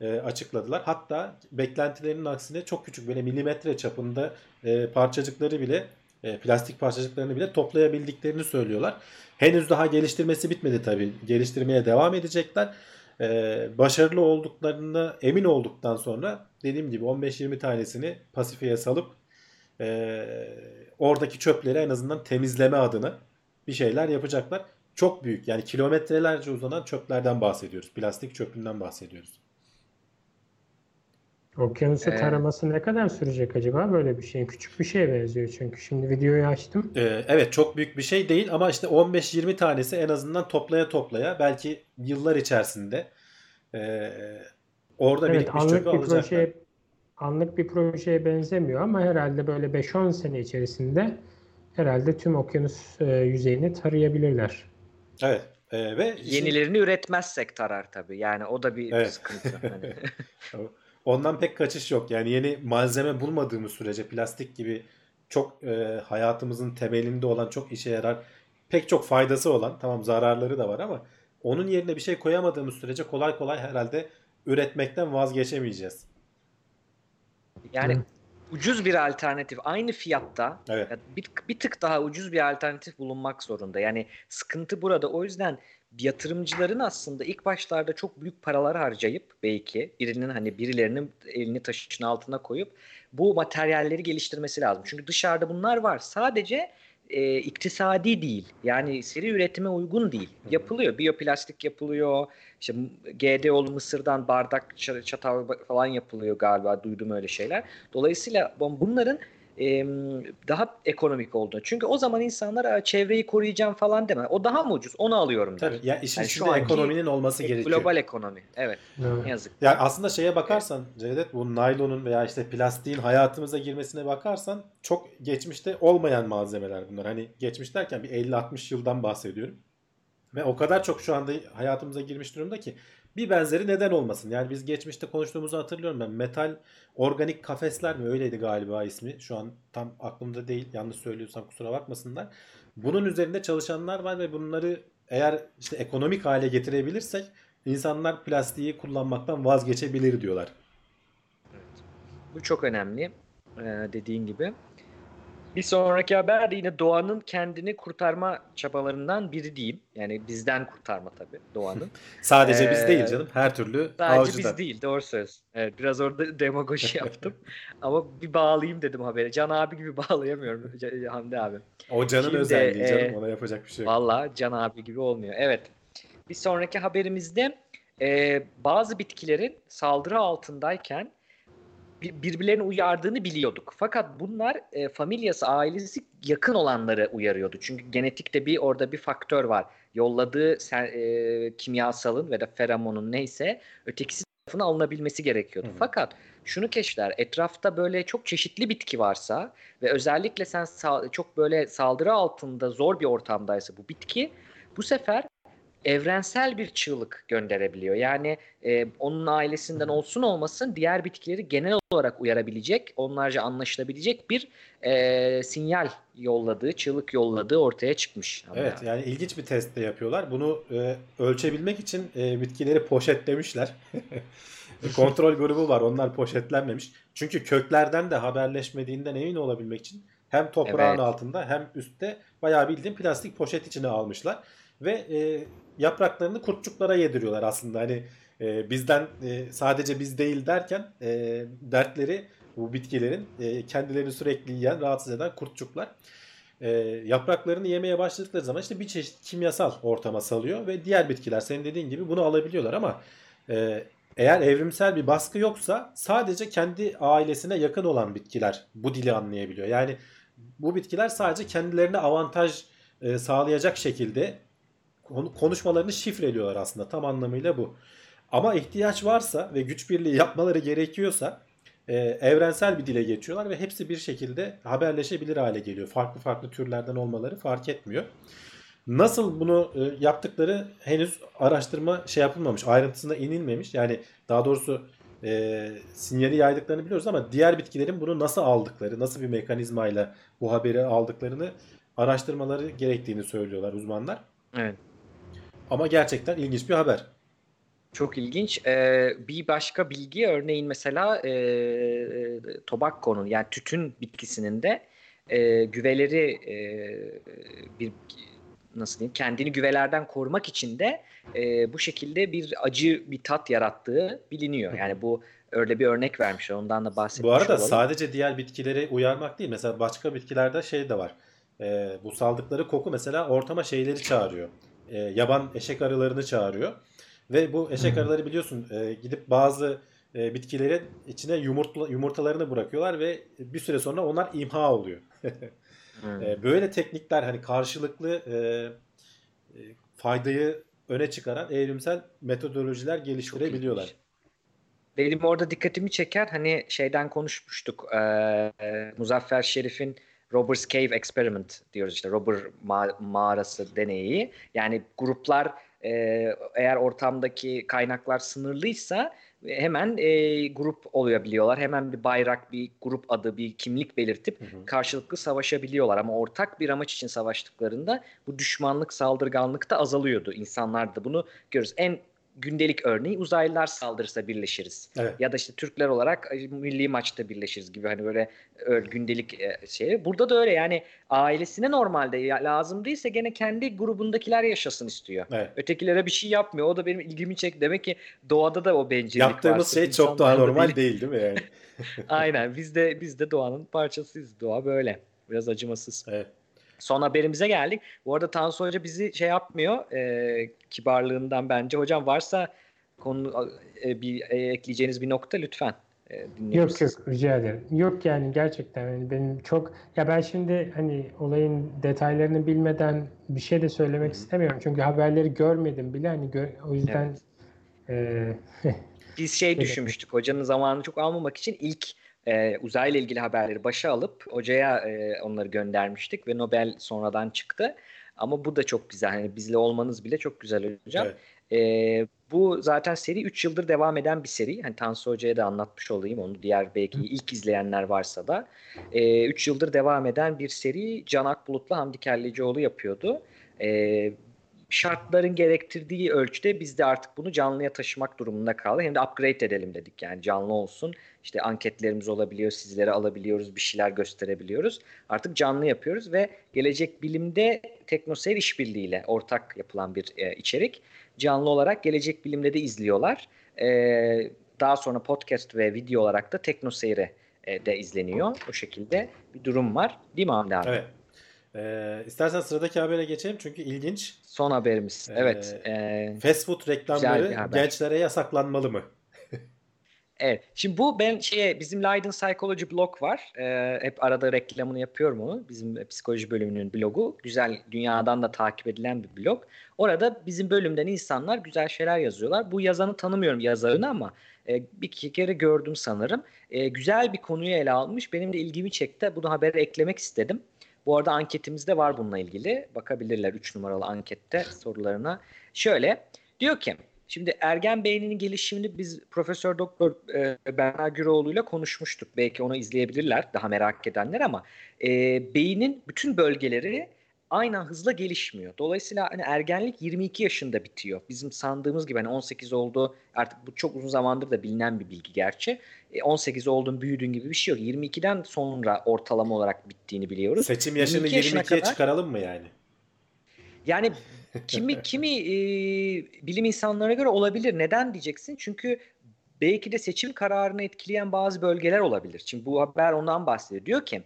e, açıkladılar. Hatta beklentilerinin aksine çok küçük böyle milimetre çapında e, parçacıkları bile e, plastik parçacıklarını bile toplayabildiklerini söylüyorlar. Henüz daha geliştirmesi bitmedi tabii. Geliştirmeye devam edecekler e, başarılı olduklarını emin olduktan sonra dediğim gibi 15-20 tanesini Pasifik'e salıp e, oradaki çöpleri en azından temizleme adına bir şeyler yapacaklar. çok büyük yani kilometrelerce uzanan çöplerden bahsediyoruz. Plastik çöpünden bahsediyoruz. Okyanusu ee, taraması ne kadar sürecek acaba böyle bir şey? Küçük bir şeye benziyor çünkü. Şimdi videoyu açtım. Ee, evet çok büyük bir şey değil ama işte 15-20 tanesi en azından toplaya toplaya belki yıllar içerisinde e, orada evet, birikmiş çöpü bir alacaklar. Projeye, anlık bir projeye benzemiyor ama herhalde böyle 5-10 sene içerisinde herhalde tüm okyanus e, yüzeyini tarayabilirler. Evet. E, ve yenilerini şimdi... üretmezsek tarar tabii. Yani o da bir evet. sıkıntı. Hani. Ondan pek kaçış yok. Yani yeni malzeme bulmadığımız sürece plastik gibi çok e, hayatımızın temelinde olan çok işe yarar pek çok faydası olan tamam zararları da var ama onun yerine bir şey koyamadığımız sürece kolay kolay herhalde üretmekten vazgeçemeyeceğiz. Yani ucuz bir alternatif aynı fiyatta evet. bir, bir tık daha ucuz bir alternatif bulunmak zorunda. Yani sıkıntı burada. O yüzden yatırımcıların aslında ilk başlarda çok büyük paralar harcayıp belki birinin hani birilerinin elini taşın altına koyup bu materyalleri geliştirmesi lazım. Çünkü dışarıda bunlar var. Sadece e, iktisadi değil. Yani seri üretime uygun değil. Yapılıyor. Biyoplastik yapılıyor. İşte GDO'lu Mısır'dan bardak, çatal falan yapılıyor galiba. Duydum öyle şeyler. Dolayısıyla bunların e, daha ekonomik olduğunu. Çünkü o zaman insanlar çevreyi koruyacağım falan deme. O daha mı ucuz? Onu alıyorum der. Tabii. Ya işin yani şu ekonominin olması e, gerekiyor. Global ekonomi. Evet. evet. Yazık. Yani aslında şeye bakarsan Cevdet bu naylonun veya işte plastiğin hayatımıza girmesine bakarsan çok geçmişte olmayan malzemeler bunlar. Hani geçmiş derken bir 50-60 yıldan bahsediyorum. Ve o kadar çok şu anda hayatımıza girmiş durumda ki bir benzeri neden olmasın? Yani biz geçmişte konuştuğumuzu hatırlıyorum ben. Metal organik kafesler mi öyleydi galiba ismi. Şu an tam aklımda değil. Yanlış söylüyorsam kusura bakmasınlar. Bunun üzerinde çalışanlar var ve bunları eğer işte ekonomik hale getirebilirsek insanlar plastiği kullanmaktan vazgeçebilir diyorlar. Evet. Bu çok önemli. Ee, dediğin gibi. Bir sonraki haber de yine doğanın kendini kurtarma çabalarından biri diyeyim. Yani bizden kurtarma tabii doğanın. sadece ee, biz değil canım. Her türlü Sadece avcıdan. biz değil. Doğru söz. Evet, biraz orada demagoji yaptım. Ama bir bağlayayım dedim haberi. Can abi gibi bağlayamıyorum Hamdi abi. O Can'ın Şimdi, özelliği canım. E, Ona yapacak bir şey yok. Valla Can abi gibi olmuyor. Evet. Bir sonraki haberimizde e, bazı bitkilerin saldırı altındayken birbirlerini uyardığını biliyorduk. Fakat bunlar e, familyası, ailesi yakın olanları uyarıyordu. Çünkü genetikte bir orada bir faktör var. Yolladığı sen, e, kimyasalın ve de feromonun neyse ötekisi tarafına alınabilmesi gerekiyordu. Hı. Fakat şunu keşfeder. Etrafta böyle çok çeşitli bitki varsa ve özellikle sen çok böyle saldırı altında zor bir ortamdaysa bu bitki bu sefer evrensel bir çığlık gönderebiliyor. Yani e, onun ailesinden olsun olmasın diğer bitkileri genel olarak uyarabilecek, onlarca anlaşılabilecek bir e, sinyal yolladığı, çığlık yolladığı ortaya çıkmış. Evet yani. ilginç bir test de yapıyorlar. Bunu e, ölçebilmek için e, bitkileri poşetlemişler. Kontrol grubu var onlar poşetlenmemiş. Çünkü köklerden de haberleşmediğinden emin olabilmek için hem toprağın evet. altında hem üstte bayağı bildiğin plastik poşet içine almışlar. Ve e, yapraklarını kurtçuklara yediriyorlar aslında. Hani e, bizden e, sadece biz değil derken e, dertleri bu bitkilerin e, kendilerini sürekli yiyen, rahatsız eden kurtçuklar. E, yapraklarını yemeye başladıkları zaman işte bir çeşit kimyasal ortama salıyor ve diğer bitkiler senin dediğin gibi bunu alabiliyorlar ama e, eğer evrimsel bir baskı yoksa sadece kendi ailesine yakın olan bitkiler bu dili anlayabiliyor. Yani bu bitkiler sadece kendilerine avantaj e, sağlayacak şekilde konuşmalarını şifreliyorlar aslında tam anlamıyla bu. Ama ihtiyaç varsa ve güç birliği yapmaları gerekiyorsa e, evrensel bir dile geçiyorlar ve hepsi bir şekilde haberleşebilir hale geliyor. Farklı farklı türlerden olmaları fark etmiyor. Nasıl bunu e, yaptıkları henüz araştırma şey yapılmamış, ayrıntısına inilmemiş. Yani daha doğrusu e, sinyali yaydıklarını biliyoruz ama diğer bitkilerin bunu nasıl aldıkları, nasıl bir mekanizmayla bu haberi aldıklarını araştırmaları gerektiğini söylüyorlar uzmanlar. Evet. Ama gerçekten ilginç bir haber. Çok ilginç. Ee, bir başka bilgi örneğin mesela e, tobacco'nun yani tütün bitkisinin de e, güveleri e, bir nasıl diyeyim kendini güvelerden korumak için de e, bu şekilde bir acı bir tat yarattığı biliniyor. Yani bu öyle bir örnek vermişler. Ondan da bahsetmiş Bu arada olalım. sadece diğer bitkileri uyarmak değil. Mesela başka bitkilerde şey de var. E, bu saldıkları koku mesela ortama şeyleri çağırıyor e, yaban eşek arılarını çağırıyor. Ve bu eşek arıları biliyorsun e, gidip bazı e, bitkilerin içine yumurtla, yumurtalarını bırakıyorlar ve bir süre sonra onlar imha oluyor. e, böyle teknikler hani karşılıklı e, e, faydayı öne çıkaran evrimsel metodolojiler geliştirebiliyorlar. Benim orada dikkatimi çeker hani şeyden konuşmuştuk e, e, Muzaffer Şerif'in Robbers Cave Experiment diyoruz işte Robber ma- mağarası deneyi. Yani gruplar e, eğer ortamdaki kaynaklar sınırlıysa hemen e, grup olabiliyorlar. Hemen bir bayrak, bir grup adı, bir kimlik belirtip hı hı. karşılıklı savaşabiliyorlar. Ama ortak bir amaç için savaştıklarında bu düşmanlık, saldırganlık da azalıyordu. İnsanlar da bunu görürüz. En gündelik örneği uzaylılar saldırırsa birleşiriz. Evet. Ya da işte Türkler olarak milli maçta birleşiriz gibi hani böyle gündelik şey. Burada da öyle yani ailesine normalde lazım değilse gene kendi grubundakiler yaşasın istiyor. Evet. Ötekilere bir şey yapmıyor. O da benim ilgimi çekti. Demek ki doğada da o bencillik Yaptığımız var. şey çok daha normal değil değil mi yani? Aynen. Biz de biz de doğanın parçasıyız. Doğa böyle. Biraz acımasız. Evet. Son haberimize geldik. Bu arada Tansu Hoca bizi şey yapmıyor. E, kibarlığından bence. Hocam varsa konu e, bir e, ekleyeceğiniz bir nokta lütfen. E, yok yok rica ederim. Yok yani gerçekten yani benim çok ya ben şimdi hani olayın detaylarını bilmeden bir şey de söylemek Hı. istemiyorum. Çünkü haberleri görmedim bile hani gö- o yüzden evet. e, biz şey düşünmüştük. Hocanın zamanını çok almamak için ilk e, uzayla ilgili haberleri başa alıp hocaya e, onları göndermiştik ve Nobel sonradan çıktı. Ama bu da çok güzel. Hani bizle olmanız bile çok güzel hocam. Evet. E, bu zaten seri 3 yıldır devam eden bir seri. Hani Tansu Hoca'ya da anlatmış olayım onu diğer belki ilk izleyenler varsa da. 3 e, üç yıldır devam eden bir seri Can Akbulut'la Hamdi Kellecioğlu yapıyordu. E, şartların gerektirdiği ölçüde biz de artık bunu canlıya taşımak durumunda kaldı. Hem de upgrade edelim dedik yani canlı olsun. İşte anketlerimiz olabiliyor, sizlere alabiliyoruz, bir şeyler gösterebiliyoruz. Artık canlı yapıyoruz ve gelecek bilimde Teknoseyir işbirliğiyle ortak yapılan bir e, içerik. Canlı olarak gelecek bilimde de izliyorlar. E, daha sonra podcast ve video olarak da Teknoseyir'e e, de izleniyor. O şekilde bir durum var. Değil mi Hamdi abi? Evet. Ee, istersen sıradaki habere geçelim çünkü ilginç. Son haberimiz. Ee, evet. E, fast food reklamları gençlere yasaklanmalı mı? evet. Şimdi bu ben şeye bizim Leiden Psychology blog var. Ee, hep arada reklamını yapıyorum onu. Bizim psikoloji bölümünün blogu. Güzel dünyadan da takip edilen bir blog. Orada bizim bölümden insanlar güzel şeyler yazıyorlar. Bu yazanı tanımıyorum yazarını ama e, bir iki kere gördüm sanırım. E, güzel bir konuyu ele almış. Benim de ilgimi çekti. Bunu habere eklemek istedim. Bu arada anketimizde var bununla ilgili. Bakabilirler 3 numaralı ankette sorularına. Şöyle diyor ki Şimdi ergen beyninin gelişimini biz Profesör Doktor e, Berna Güroğlu ile konuşmuştuk. Belki onu izleyebilirler daha merak edenler ama e, beynin bütün bölgeleri aynı hızla gelişmiyor. Dolayısıyla hani ergenlik 22 yaşında bitiyor. Bizim sandığımız gibi hani 18 oldu artık bu çok uzun zamandır da bilinen bir bilgi gerçi. 18 e, oldun büyüdün gibi bir şey yok. 22'den sonra ortalama olarak bittiğini biliyoruz. Seçim yaşını 22'ye kadar, çıkaralım mı yani? Yani kimi kimi e, bilim insanlarına göre olabilir. Neden diyeceksin? Çünkü belki de seçim kararını etkileyen bazı bölgeler olabilir. Şimdi bu haber ondan bahsediyor. Diyor ki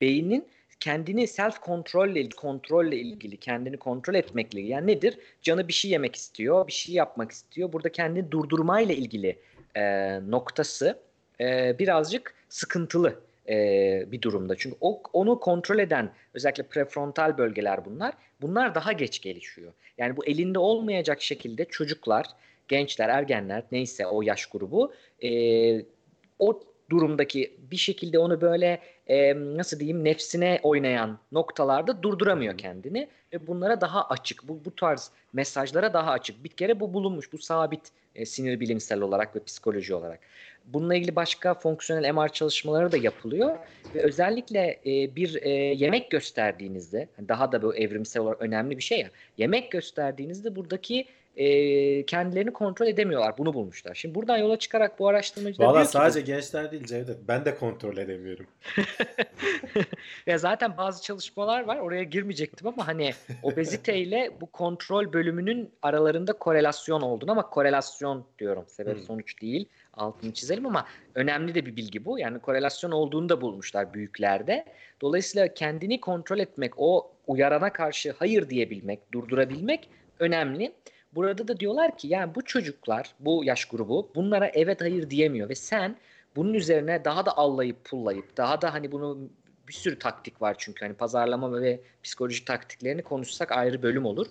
beynin kendini self kontrolle kontrolle ilgili kendini kontrol etmekle yani nedir? Canı bir şey yemek istiyor, bir şey yapmak istiyor. Burada kendini durdurmayla ilgili e, noktası e, birazcık sıkıntılı e, bir durumda. Çünkü o, onu kontrol eden özellikle prefrontal bölgeler bunlar. Bunlar daha geç gelişiyor. Yani bu elinde olmayacak şekilde çocuklar, gençler, ergenler neyse o yaş grubu e, o durumdaki bir şekilde onu böyle e, nasıl diyeyim nefsine oynayan noktalarda durduramıyor kendini ve bunlara daha açık bu, bu tarz mesajlara daha açık. Bir kere bu bulunmuş bu sabit e, sinir bilimsel olarak ve psikoloji olarak. Bununla ilgili başka fonksiyonel MR çalışmaları da yapılıyor ve özellikle e, bir e, yemek gösterdiğinizde daha da bu evrimsel olarak önemli bir şey ya yemek gösterdiğinizde buradaki e, kendilerini kontrol edemiyorlar. Bunu bulmuşlar. Şimdi buradan yola çıkarak bu araştırmacılar Valla sadece ki, gençler değil Cevdet. Ben de kontrol edemiyorum. ya zaten bazı çalışmalar var. Oraya girmeyecektim ama hani obeziteyle bu kontrol bölümünün aralarında korelasyon olduğunu ama korelasyon diyorum. Sebep hmm. sonuç değil. Altını çizelim ama önemli de bir bilgi bu. Yani korelasyon olduğunu da bulmuşlar büyüklerde. Dolayısıyla kendini kontrol etmek, o uyarana karşı hayır diyebilmek, durdurabilmek önemli. Burada da diyorlar ki yani bu çocuklar, bu yaş grubu bunlara evet hayır diyemiyor ve sen bunun üzerine daha da allayıp pullayıp daha da hani bunu bir sürü taktik var çünkü hani pazarlama ve psikoloji taktiklerini konuşsak ayrı bölüm olur.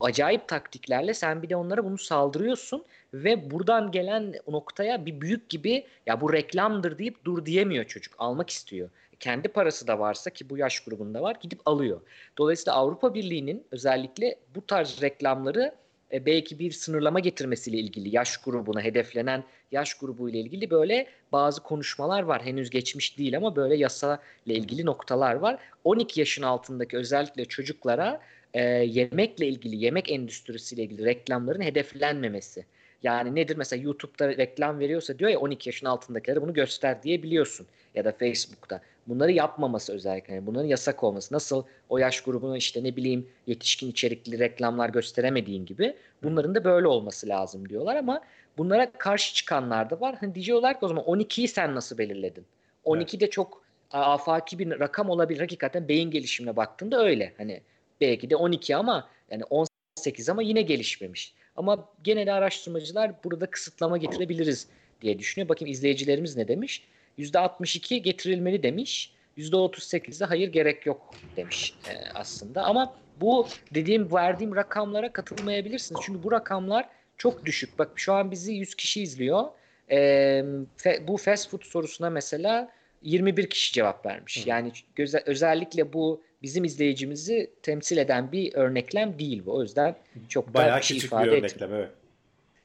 Acayip taktiklerle sen bir de onlara bunu saldırıyorsun ve buradan gelen noktaya bir büyük gibi ya bu reklamdır deyip dur diyemiyor çocuk. Almak istiyor. Kendi parası da varsa ki bu yaş grubunda var gidip alıyor. Dolayısıyla Avrupa Birliği'nin özellikle bu tarz reklamları e, belki bir sınırlama getirmesiyle ilgili yaş grubuna hedeflenen yaş grubu ile ilgili böyle bazı konuşmalar var. Henüz geçmiş değil ama böyle yasa ile ilgili noktalar var. 12 yaşın altındaki özellikle çocuklara e, yemekle ilgili, yemek endüstrisiyle ilgili reklamların hedeflenmemesi. Yani nedir mesela YouTube'da reklam veriyorsa diyor ya 12 yaşın altındakilere bunu göster diyebiliyorsun ya da Facebook'ta. Bunları yapmaması özellikle. Yani bunların yasak olması. Nasıl o yaş grubuna işte ne bileyim yetişkin içerikli reklamlar gösteremediğin gibi bunların da böyle olması lazım diyorlar ama bunlara karşı çıkanlar da var. Hani diyorlar ki o zaman 12'yi sen nasıl belirledin? 12 evet. de çok afaki bir rakam olabilir. Hakikaten beyin gelişimine baktığında öyle. Hani belki de 12 ama yani 18 ama yine gelişmemiş. Ama genel araştırmacılar burada kısıtlama getirebiliriz diye düşünüyor. Bakın izleyicilerimiz ne demiş? %62 getirilmeli demiş. %38'de hayır gerek yok demiş e, aslında. Ama bu dediğim verdiğim rakamlara katılmayabilirsiniz. Çünkü bu rakamlar çok düşük. Bak şu an bizi 100 kişi izliyor. E, fe, bu fast food sorusuna mesela 21 kişi cevap vermiş. Yani göze, özellikle bu bizim izleyicimizi temsil eden bir örneklem değil bu. O yüzden çok Bayağı da bir şey ifade bir örneklem evet.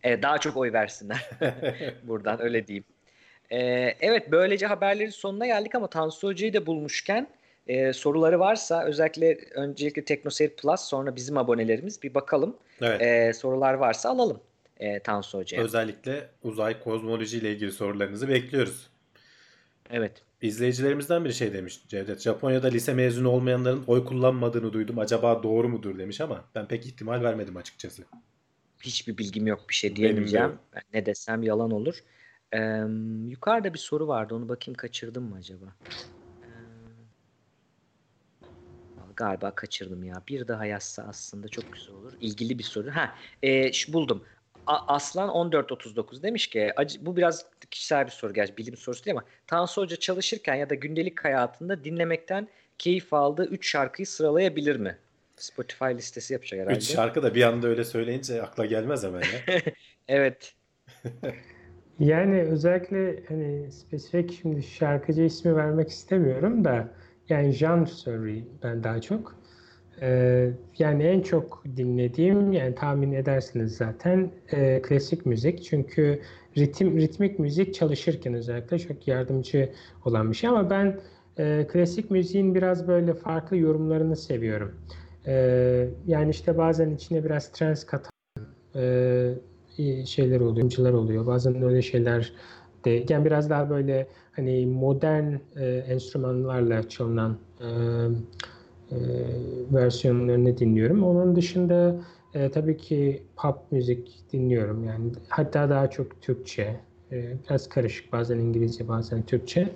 evet. Daha çok oy versinler. Buradan öyle diyeyim. Ee, evet böylece haberlerin sonuna geldik ama Tansu Hoca'yı da bulmuşken e, soruları varsa özellikle öncelikle TeknoSeyir Plus sonra bizim abonelerimiz bir bakalım. Evet. E, sorular varsa alalım e, Tansu Hoca'ya. Özellikle uzay kozmoloji ile ilgili sorularınızı bekliyoruz. Evet. İzleyicilerimizden bir şey demiş Cevdet. Japonya'da lise mezunu olmayanların oy kullanmadığını duydum. Acaba doğru mudur demiş ama ben pek ihtimal vermedim açıkçası. Hiçbir bilgim yok bir şey diyemeyeceğim. De ne desem yalan olur. Ee, yukarıda bir soru vardı. Onu bakayım kaçırdım mı acaba? Ee, galiba kaçırdım ya. Bir daha yazsa aslında çok güzel olur. İlgili bir soru. Ha, e, şu buldum. Aslan 1439 demiş ki bu biraz kişisel bir soru gerçi bilim sorusu değil ama Tansu Hoca çalışırken ya da gündelik hayatında dinlemekten keyif aldığı 3 şarkıyı sıralayabilir mi? Spotify listesi yapacak herhalde. 3 şarkı da bir anda öyle söyleyince akla gelmez hemen ya. evet. yani özellikle hani spesifik şimdi şarkıcı ismi vermek istemiyorum da yani Jean söyleyeyim ben daha çok. Ee, yani en çok dinlediğim yani tahmin edersiniz zaten e, klasik müzik çünkü ritim ritmik müzik çalışırken özellikle çok yardımcı olan bir şey ama ben e, klasik müziğin biraz böyle farklı yorumlarını seviyorum. E, yani işte bazen içine biraz trans katan e, şeyler oluyor, oyuncular oluyor. Bazen öyle şeyler de yani biraz daha böyle hani modern e, enstrümanlarla çalınan e, e, versiyonlarını dinliyorum. Onun dışında e, tabii ki pop müzik dinliyorum. Yani hatta daha çok Türkçe, e, biraz karışık bazen İngilizce bazen Türkçe.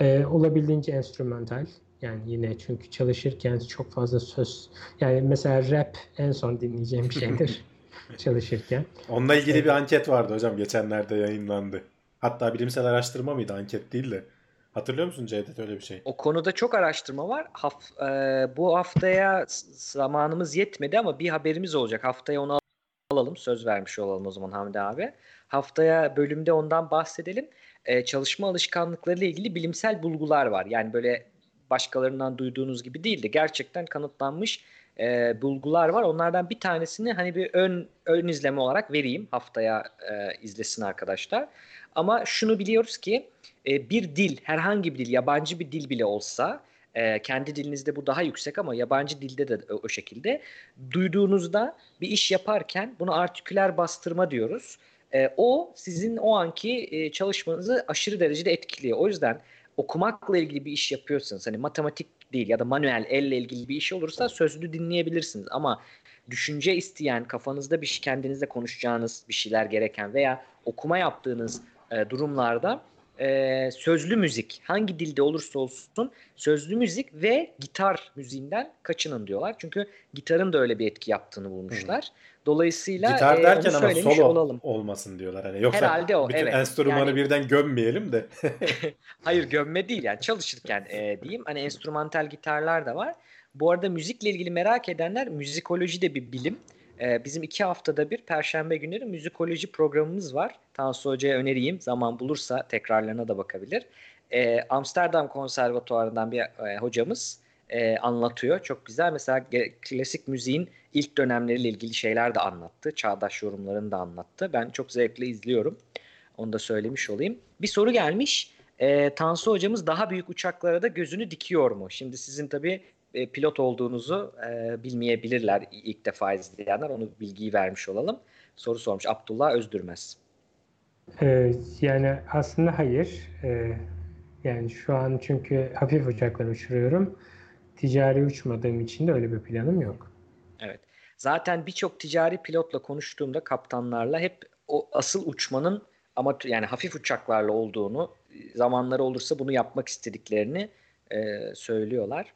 E, olabildiğince enstrümantal. Yani yine çünkü çalışırken çok fazla söz. Yani mesela rap en son dinleyeceğim şeydir çalışırken. Onunla ilgili bir anket vardı hocam geçenlerde yayınlandı. Hatta bilimsel araştırma mıydı anket değil de. Hatırlıyor musun Cevdet öyle bir şey? O konuda çok araştırma var. Haf, e, bu haftaya zamanımız yetmedi ama bir haberimiz olacak. Haftaya onu alalım. Söz vermiş olalım o zaman Hamdi abi. Haftaya bölümde ondan bahsedelim. E, çalışma alışkanlıkları ile ilgili bilimsel bulgular var. Yani böyle başkalarından duyduğunuz gibi değil de gerçekten kanıtlanmış e, bulgular var. Onlardan bir tanesini hani bir ön ön izleme olarak vereyim haftaya e, izlesin arkadaşlar. Ama şunu biliyoruz ki e, bir dil, herhangi bir dil, yabancı bir dil bile olsa e, kendi dilinizde bu daha yüksek ama yabancı dilde de o, o şekilde duyduğunuzda bir iş yaparken bunu artiküler bastırma diyoruz. E, o sizin o anki e, çalışmanızı aşırı derecede etkiliyor. O yüzden okumakla ilgili bir iş yapıyorsanız hani matematik değil ya da manuel elle ilgili bir iş olursa sözlü dinleyebilirsiniz ama düşünce isteyen kafanızda bir şey kendinizle konuşacağınız bir şeyler gereken veya okuma yaptığınız e, durumlarda e, sözlü müzik hangi dilde olursa olsun sözlü müzik ve gitar müziğinden kaçının diyorlar. Çünkü gitarın da öyle bir etki yaptığını bulmuşlar. Hı. Dolayısıyla gitar derken e, ama solo olalım. olmasın diyorlar. Hani yoksa Herhalde o, bütün evet. enstrümanı yani, birden gömmeyelim de. Hayır gömme değil yani çalışırken e, diyeyim. Hani enstrümantal gitarlar da var. Bu arada müzikle ilgili merak edenler müzikoloji de bir bilim. Ee, bizim iki haftada bir Perşembe günleri müzikoloji programımız var. Tansu Hoca'ya önereyim. Zaman bulursa tekrarlarına da bakabilir. Ee, Amsterdam Konservatuvarı'ndan bir e, hocamız e, anlatıyor. Çok güzel. Mesela klasik müziğin ilk dönemleriyle ilgili şeyler de anlattı. Çağdaş yorumlarını da anlattı. Ben çok zevkle izliyorum. Onu da söylemiş olayım. Bir soru gelmiş. E, Tansu hocamız daha büyük uçaklara da gözünü dikiyor mu? Şimdi sizin tabii e, pilot olduğunuzu e, bilmeyebilirler ilk defa izleyenler. Onu bilgiyi vermiş olalım. Soru sormuş Abdullah Özdürmez. Ee, yani aslında hayır. Ee, yani şu an çünkü hafif uçaklar uçuruyorum. Ticari uçmadığım için de öyle bir planım yok. Evet. Zaten birçok ticari pilotla konuştuğumda kaptanlarla hep o asıl uçmanın ama yani hafif uçaklarla olduğunu, zamanları olursa bunu yapmak istediklerini e, söylüyorlar.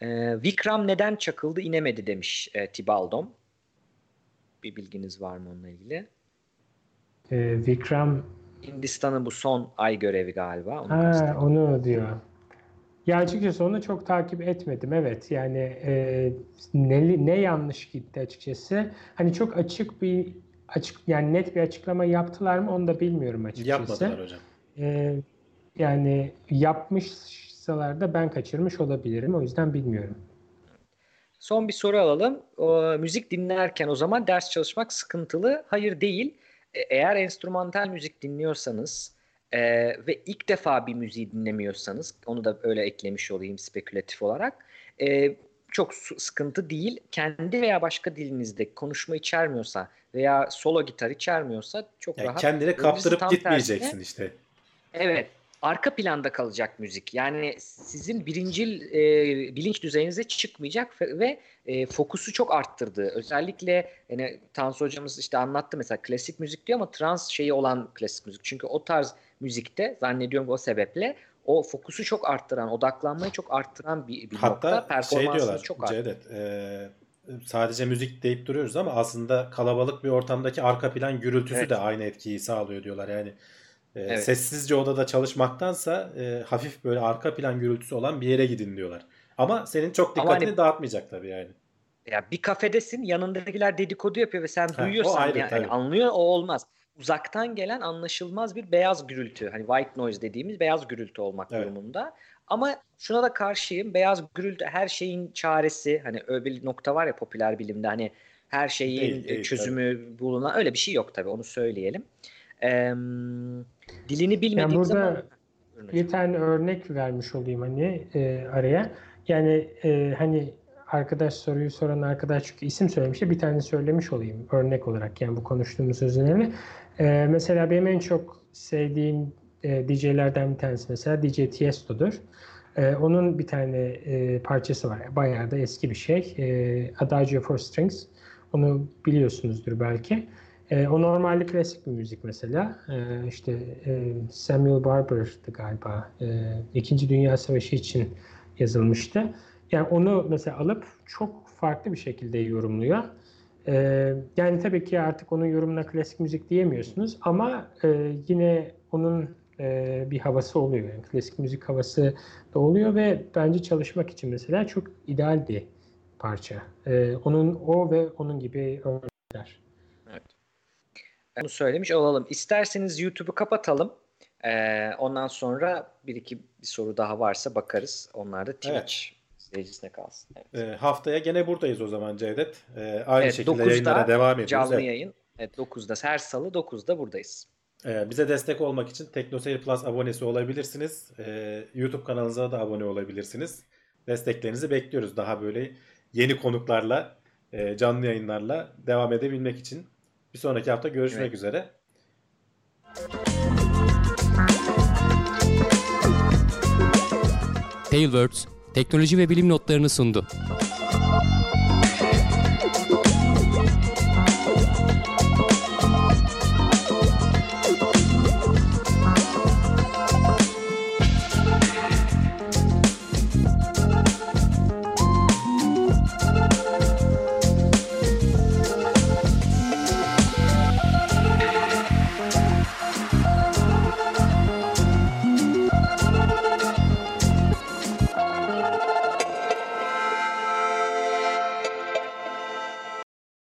E, Vikram neden çakıldı inemedi demiş e, Tibaldom. Bir bilginiz var mı onunla ilgili? E, Vikram Hindistan'ın bu son ay görevi galiba. Onu, ha, onu diyor. Ya açıkçası onu çok takip etmedim. Evet yani e, ne, ne yanlış gitti açıkçası. Hani çok açık bir açık yani net bir açıklama yaptılar mı onu da bilmiyorum açıkçası. Yapmadılar hocam. E, yani yapmış yapsalar da ben kaçırmış olabilirim. O yüzden bilmiyorum. Son bir soru alalım. O, müzik dinlerken o zaman ders çalışmak sıkıntılı. Hayır değil. E, eğer enstrümantal müzik dinliyorsanız e, ve ilk defa bir müziği dinlemiyorsanız onu da öyle eklemiş olayım spekülatif olarak. E, çok sıkıntı değil. Kendi veya başka dilinizde konuşma içermiyorsa veya solo gitar içermiyorsa çok yani rahat. Kendine kaptırıp gitmeyeceksin tersine, işte. Evet arka planda kalacak müzik. Yani sizin birincil e, bilinç düzeyinize çıkmayacak ve, e, fokusu çok arttırdı. Özellikle yani Tansu hocamız işte anlattı mesela klasik müzik diyor ama trans şeyi olan klasik müzik. Çünkü o tarz müzikte zannediyorum o sebeple o fokusu çok arttıran, odaklanmayı çok arttıran bir, bir Hatta nokta. Performansını şey diyorlar, çok. Cevdet, e, sadece müzik deyip duruyoruz ama aslında kalabalık bir ortamdaki arka plan gürültüsü evet. de aynı etkiyi sağlıyor diyorlar. Yani e, evet. Sessizce odada çalışmaktansa e, hafif böyle arka plan gürültüsü olan bir yere gidin diyorlar. Ama senin çok dikkatini hani, dağıtmayacak tabii yani. Ya bir kafedesin yanındakiler dedikodu yapıyor ve sen ha, duyuyorsan ayrı, yani, yani anlıyor o olmaz. Uzaktan gelen anlaşılmaz bir beyaz gürültü. Hani white noise dediğimiz beyaz gürültü olmak evet. durumunda. Ama şuna da karşıyım. Beyaz gürültü her şeyin çaresi. Hani öyle bir nokta var ya popüler bilimde hani her şeyin değil, değil, çözümü tabii. bulunan öyle bir şey yok tabii onu söyleyelim. Ee, dilini bilmediğim yani burada zaman bir tane örnek vermiş olayım hani e, araya. Yani e, hani arkadaş soruyu soran arkadaş çünkü isim söylemişti. Bir tane söylemiş olayım örnek olarak yani bu konuştuğumuz sözlerini. E, mesela benim en çok sevdiğim e, DJ'lerden bir tanesi mesela DJ Tiesto'dur. E, onun bir tane e, parçası var. Bayağı da eski bir şey. E, Adagio for Strings. Onu biliyorsunuzdur belki. E, o normalde klasik bir müzik mesela. E, işte e, Samuel Barber'dı galiba. E, İkinci Dünya Savaşı için yazılmıştı. Yani onu mesela alıp çok farklı bir şekilde yorumluyor. E, yani tabii ki artık onun yorumuna klasik müzik diyemiyorsunuz ama e, yine onun e, bir havası oluyor. Yani klasik müzik havası da oluyor ve bence çalışmak için mesela çok ideal bir parça. E, onun o ve onun gibi örnekler. Bunu söylemiş olalım. İsterseniz YouTube'u kapatalım. Ee, ondan sonra bir iki bir soru daha varsa bakarız. Onlar da Twitch evet. İzleyicisine kalsın. Evet. E, haftaya gene buradayız o zaman Cevdet. E, aynı evet, şekilde yayınlara devam ediyoruz. Canlı evet. yayın. Evet 9'da her salı 9'da buradayız. E, bize destek olmak için TeknoSeyir Plus abonesi olabilirsiniz. E, YouTube kanalımıza da abone olabilirsiniz. Desteklerinizi bekliyoruz. Daha böyle yeni konuklarla, e, canlı yayınlarla devam edebilmek için. Bir sonraki hafta görüşmek evet. üzere. Tailwords teknoloji ve bilim notlarını sundu.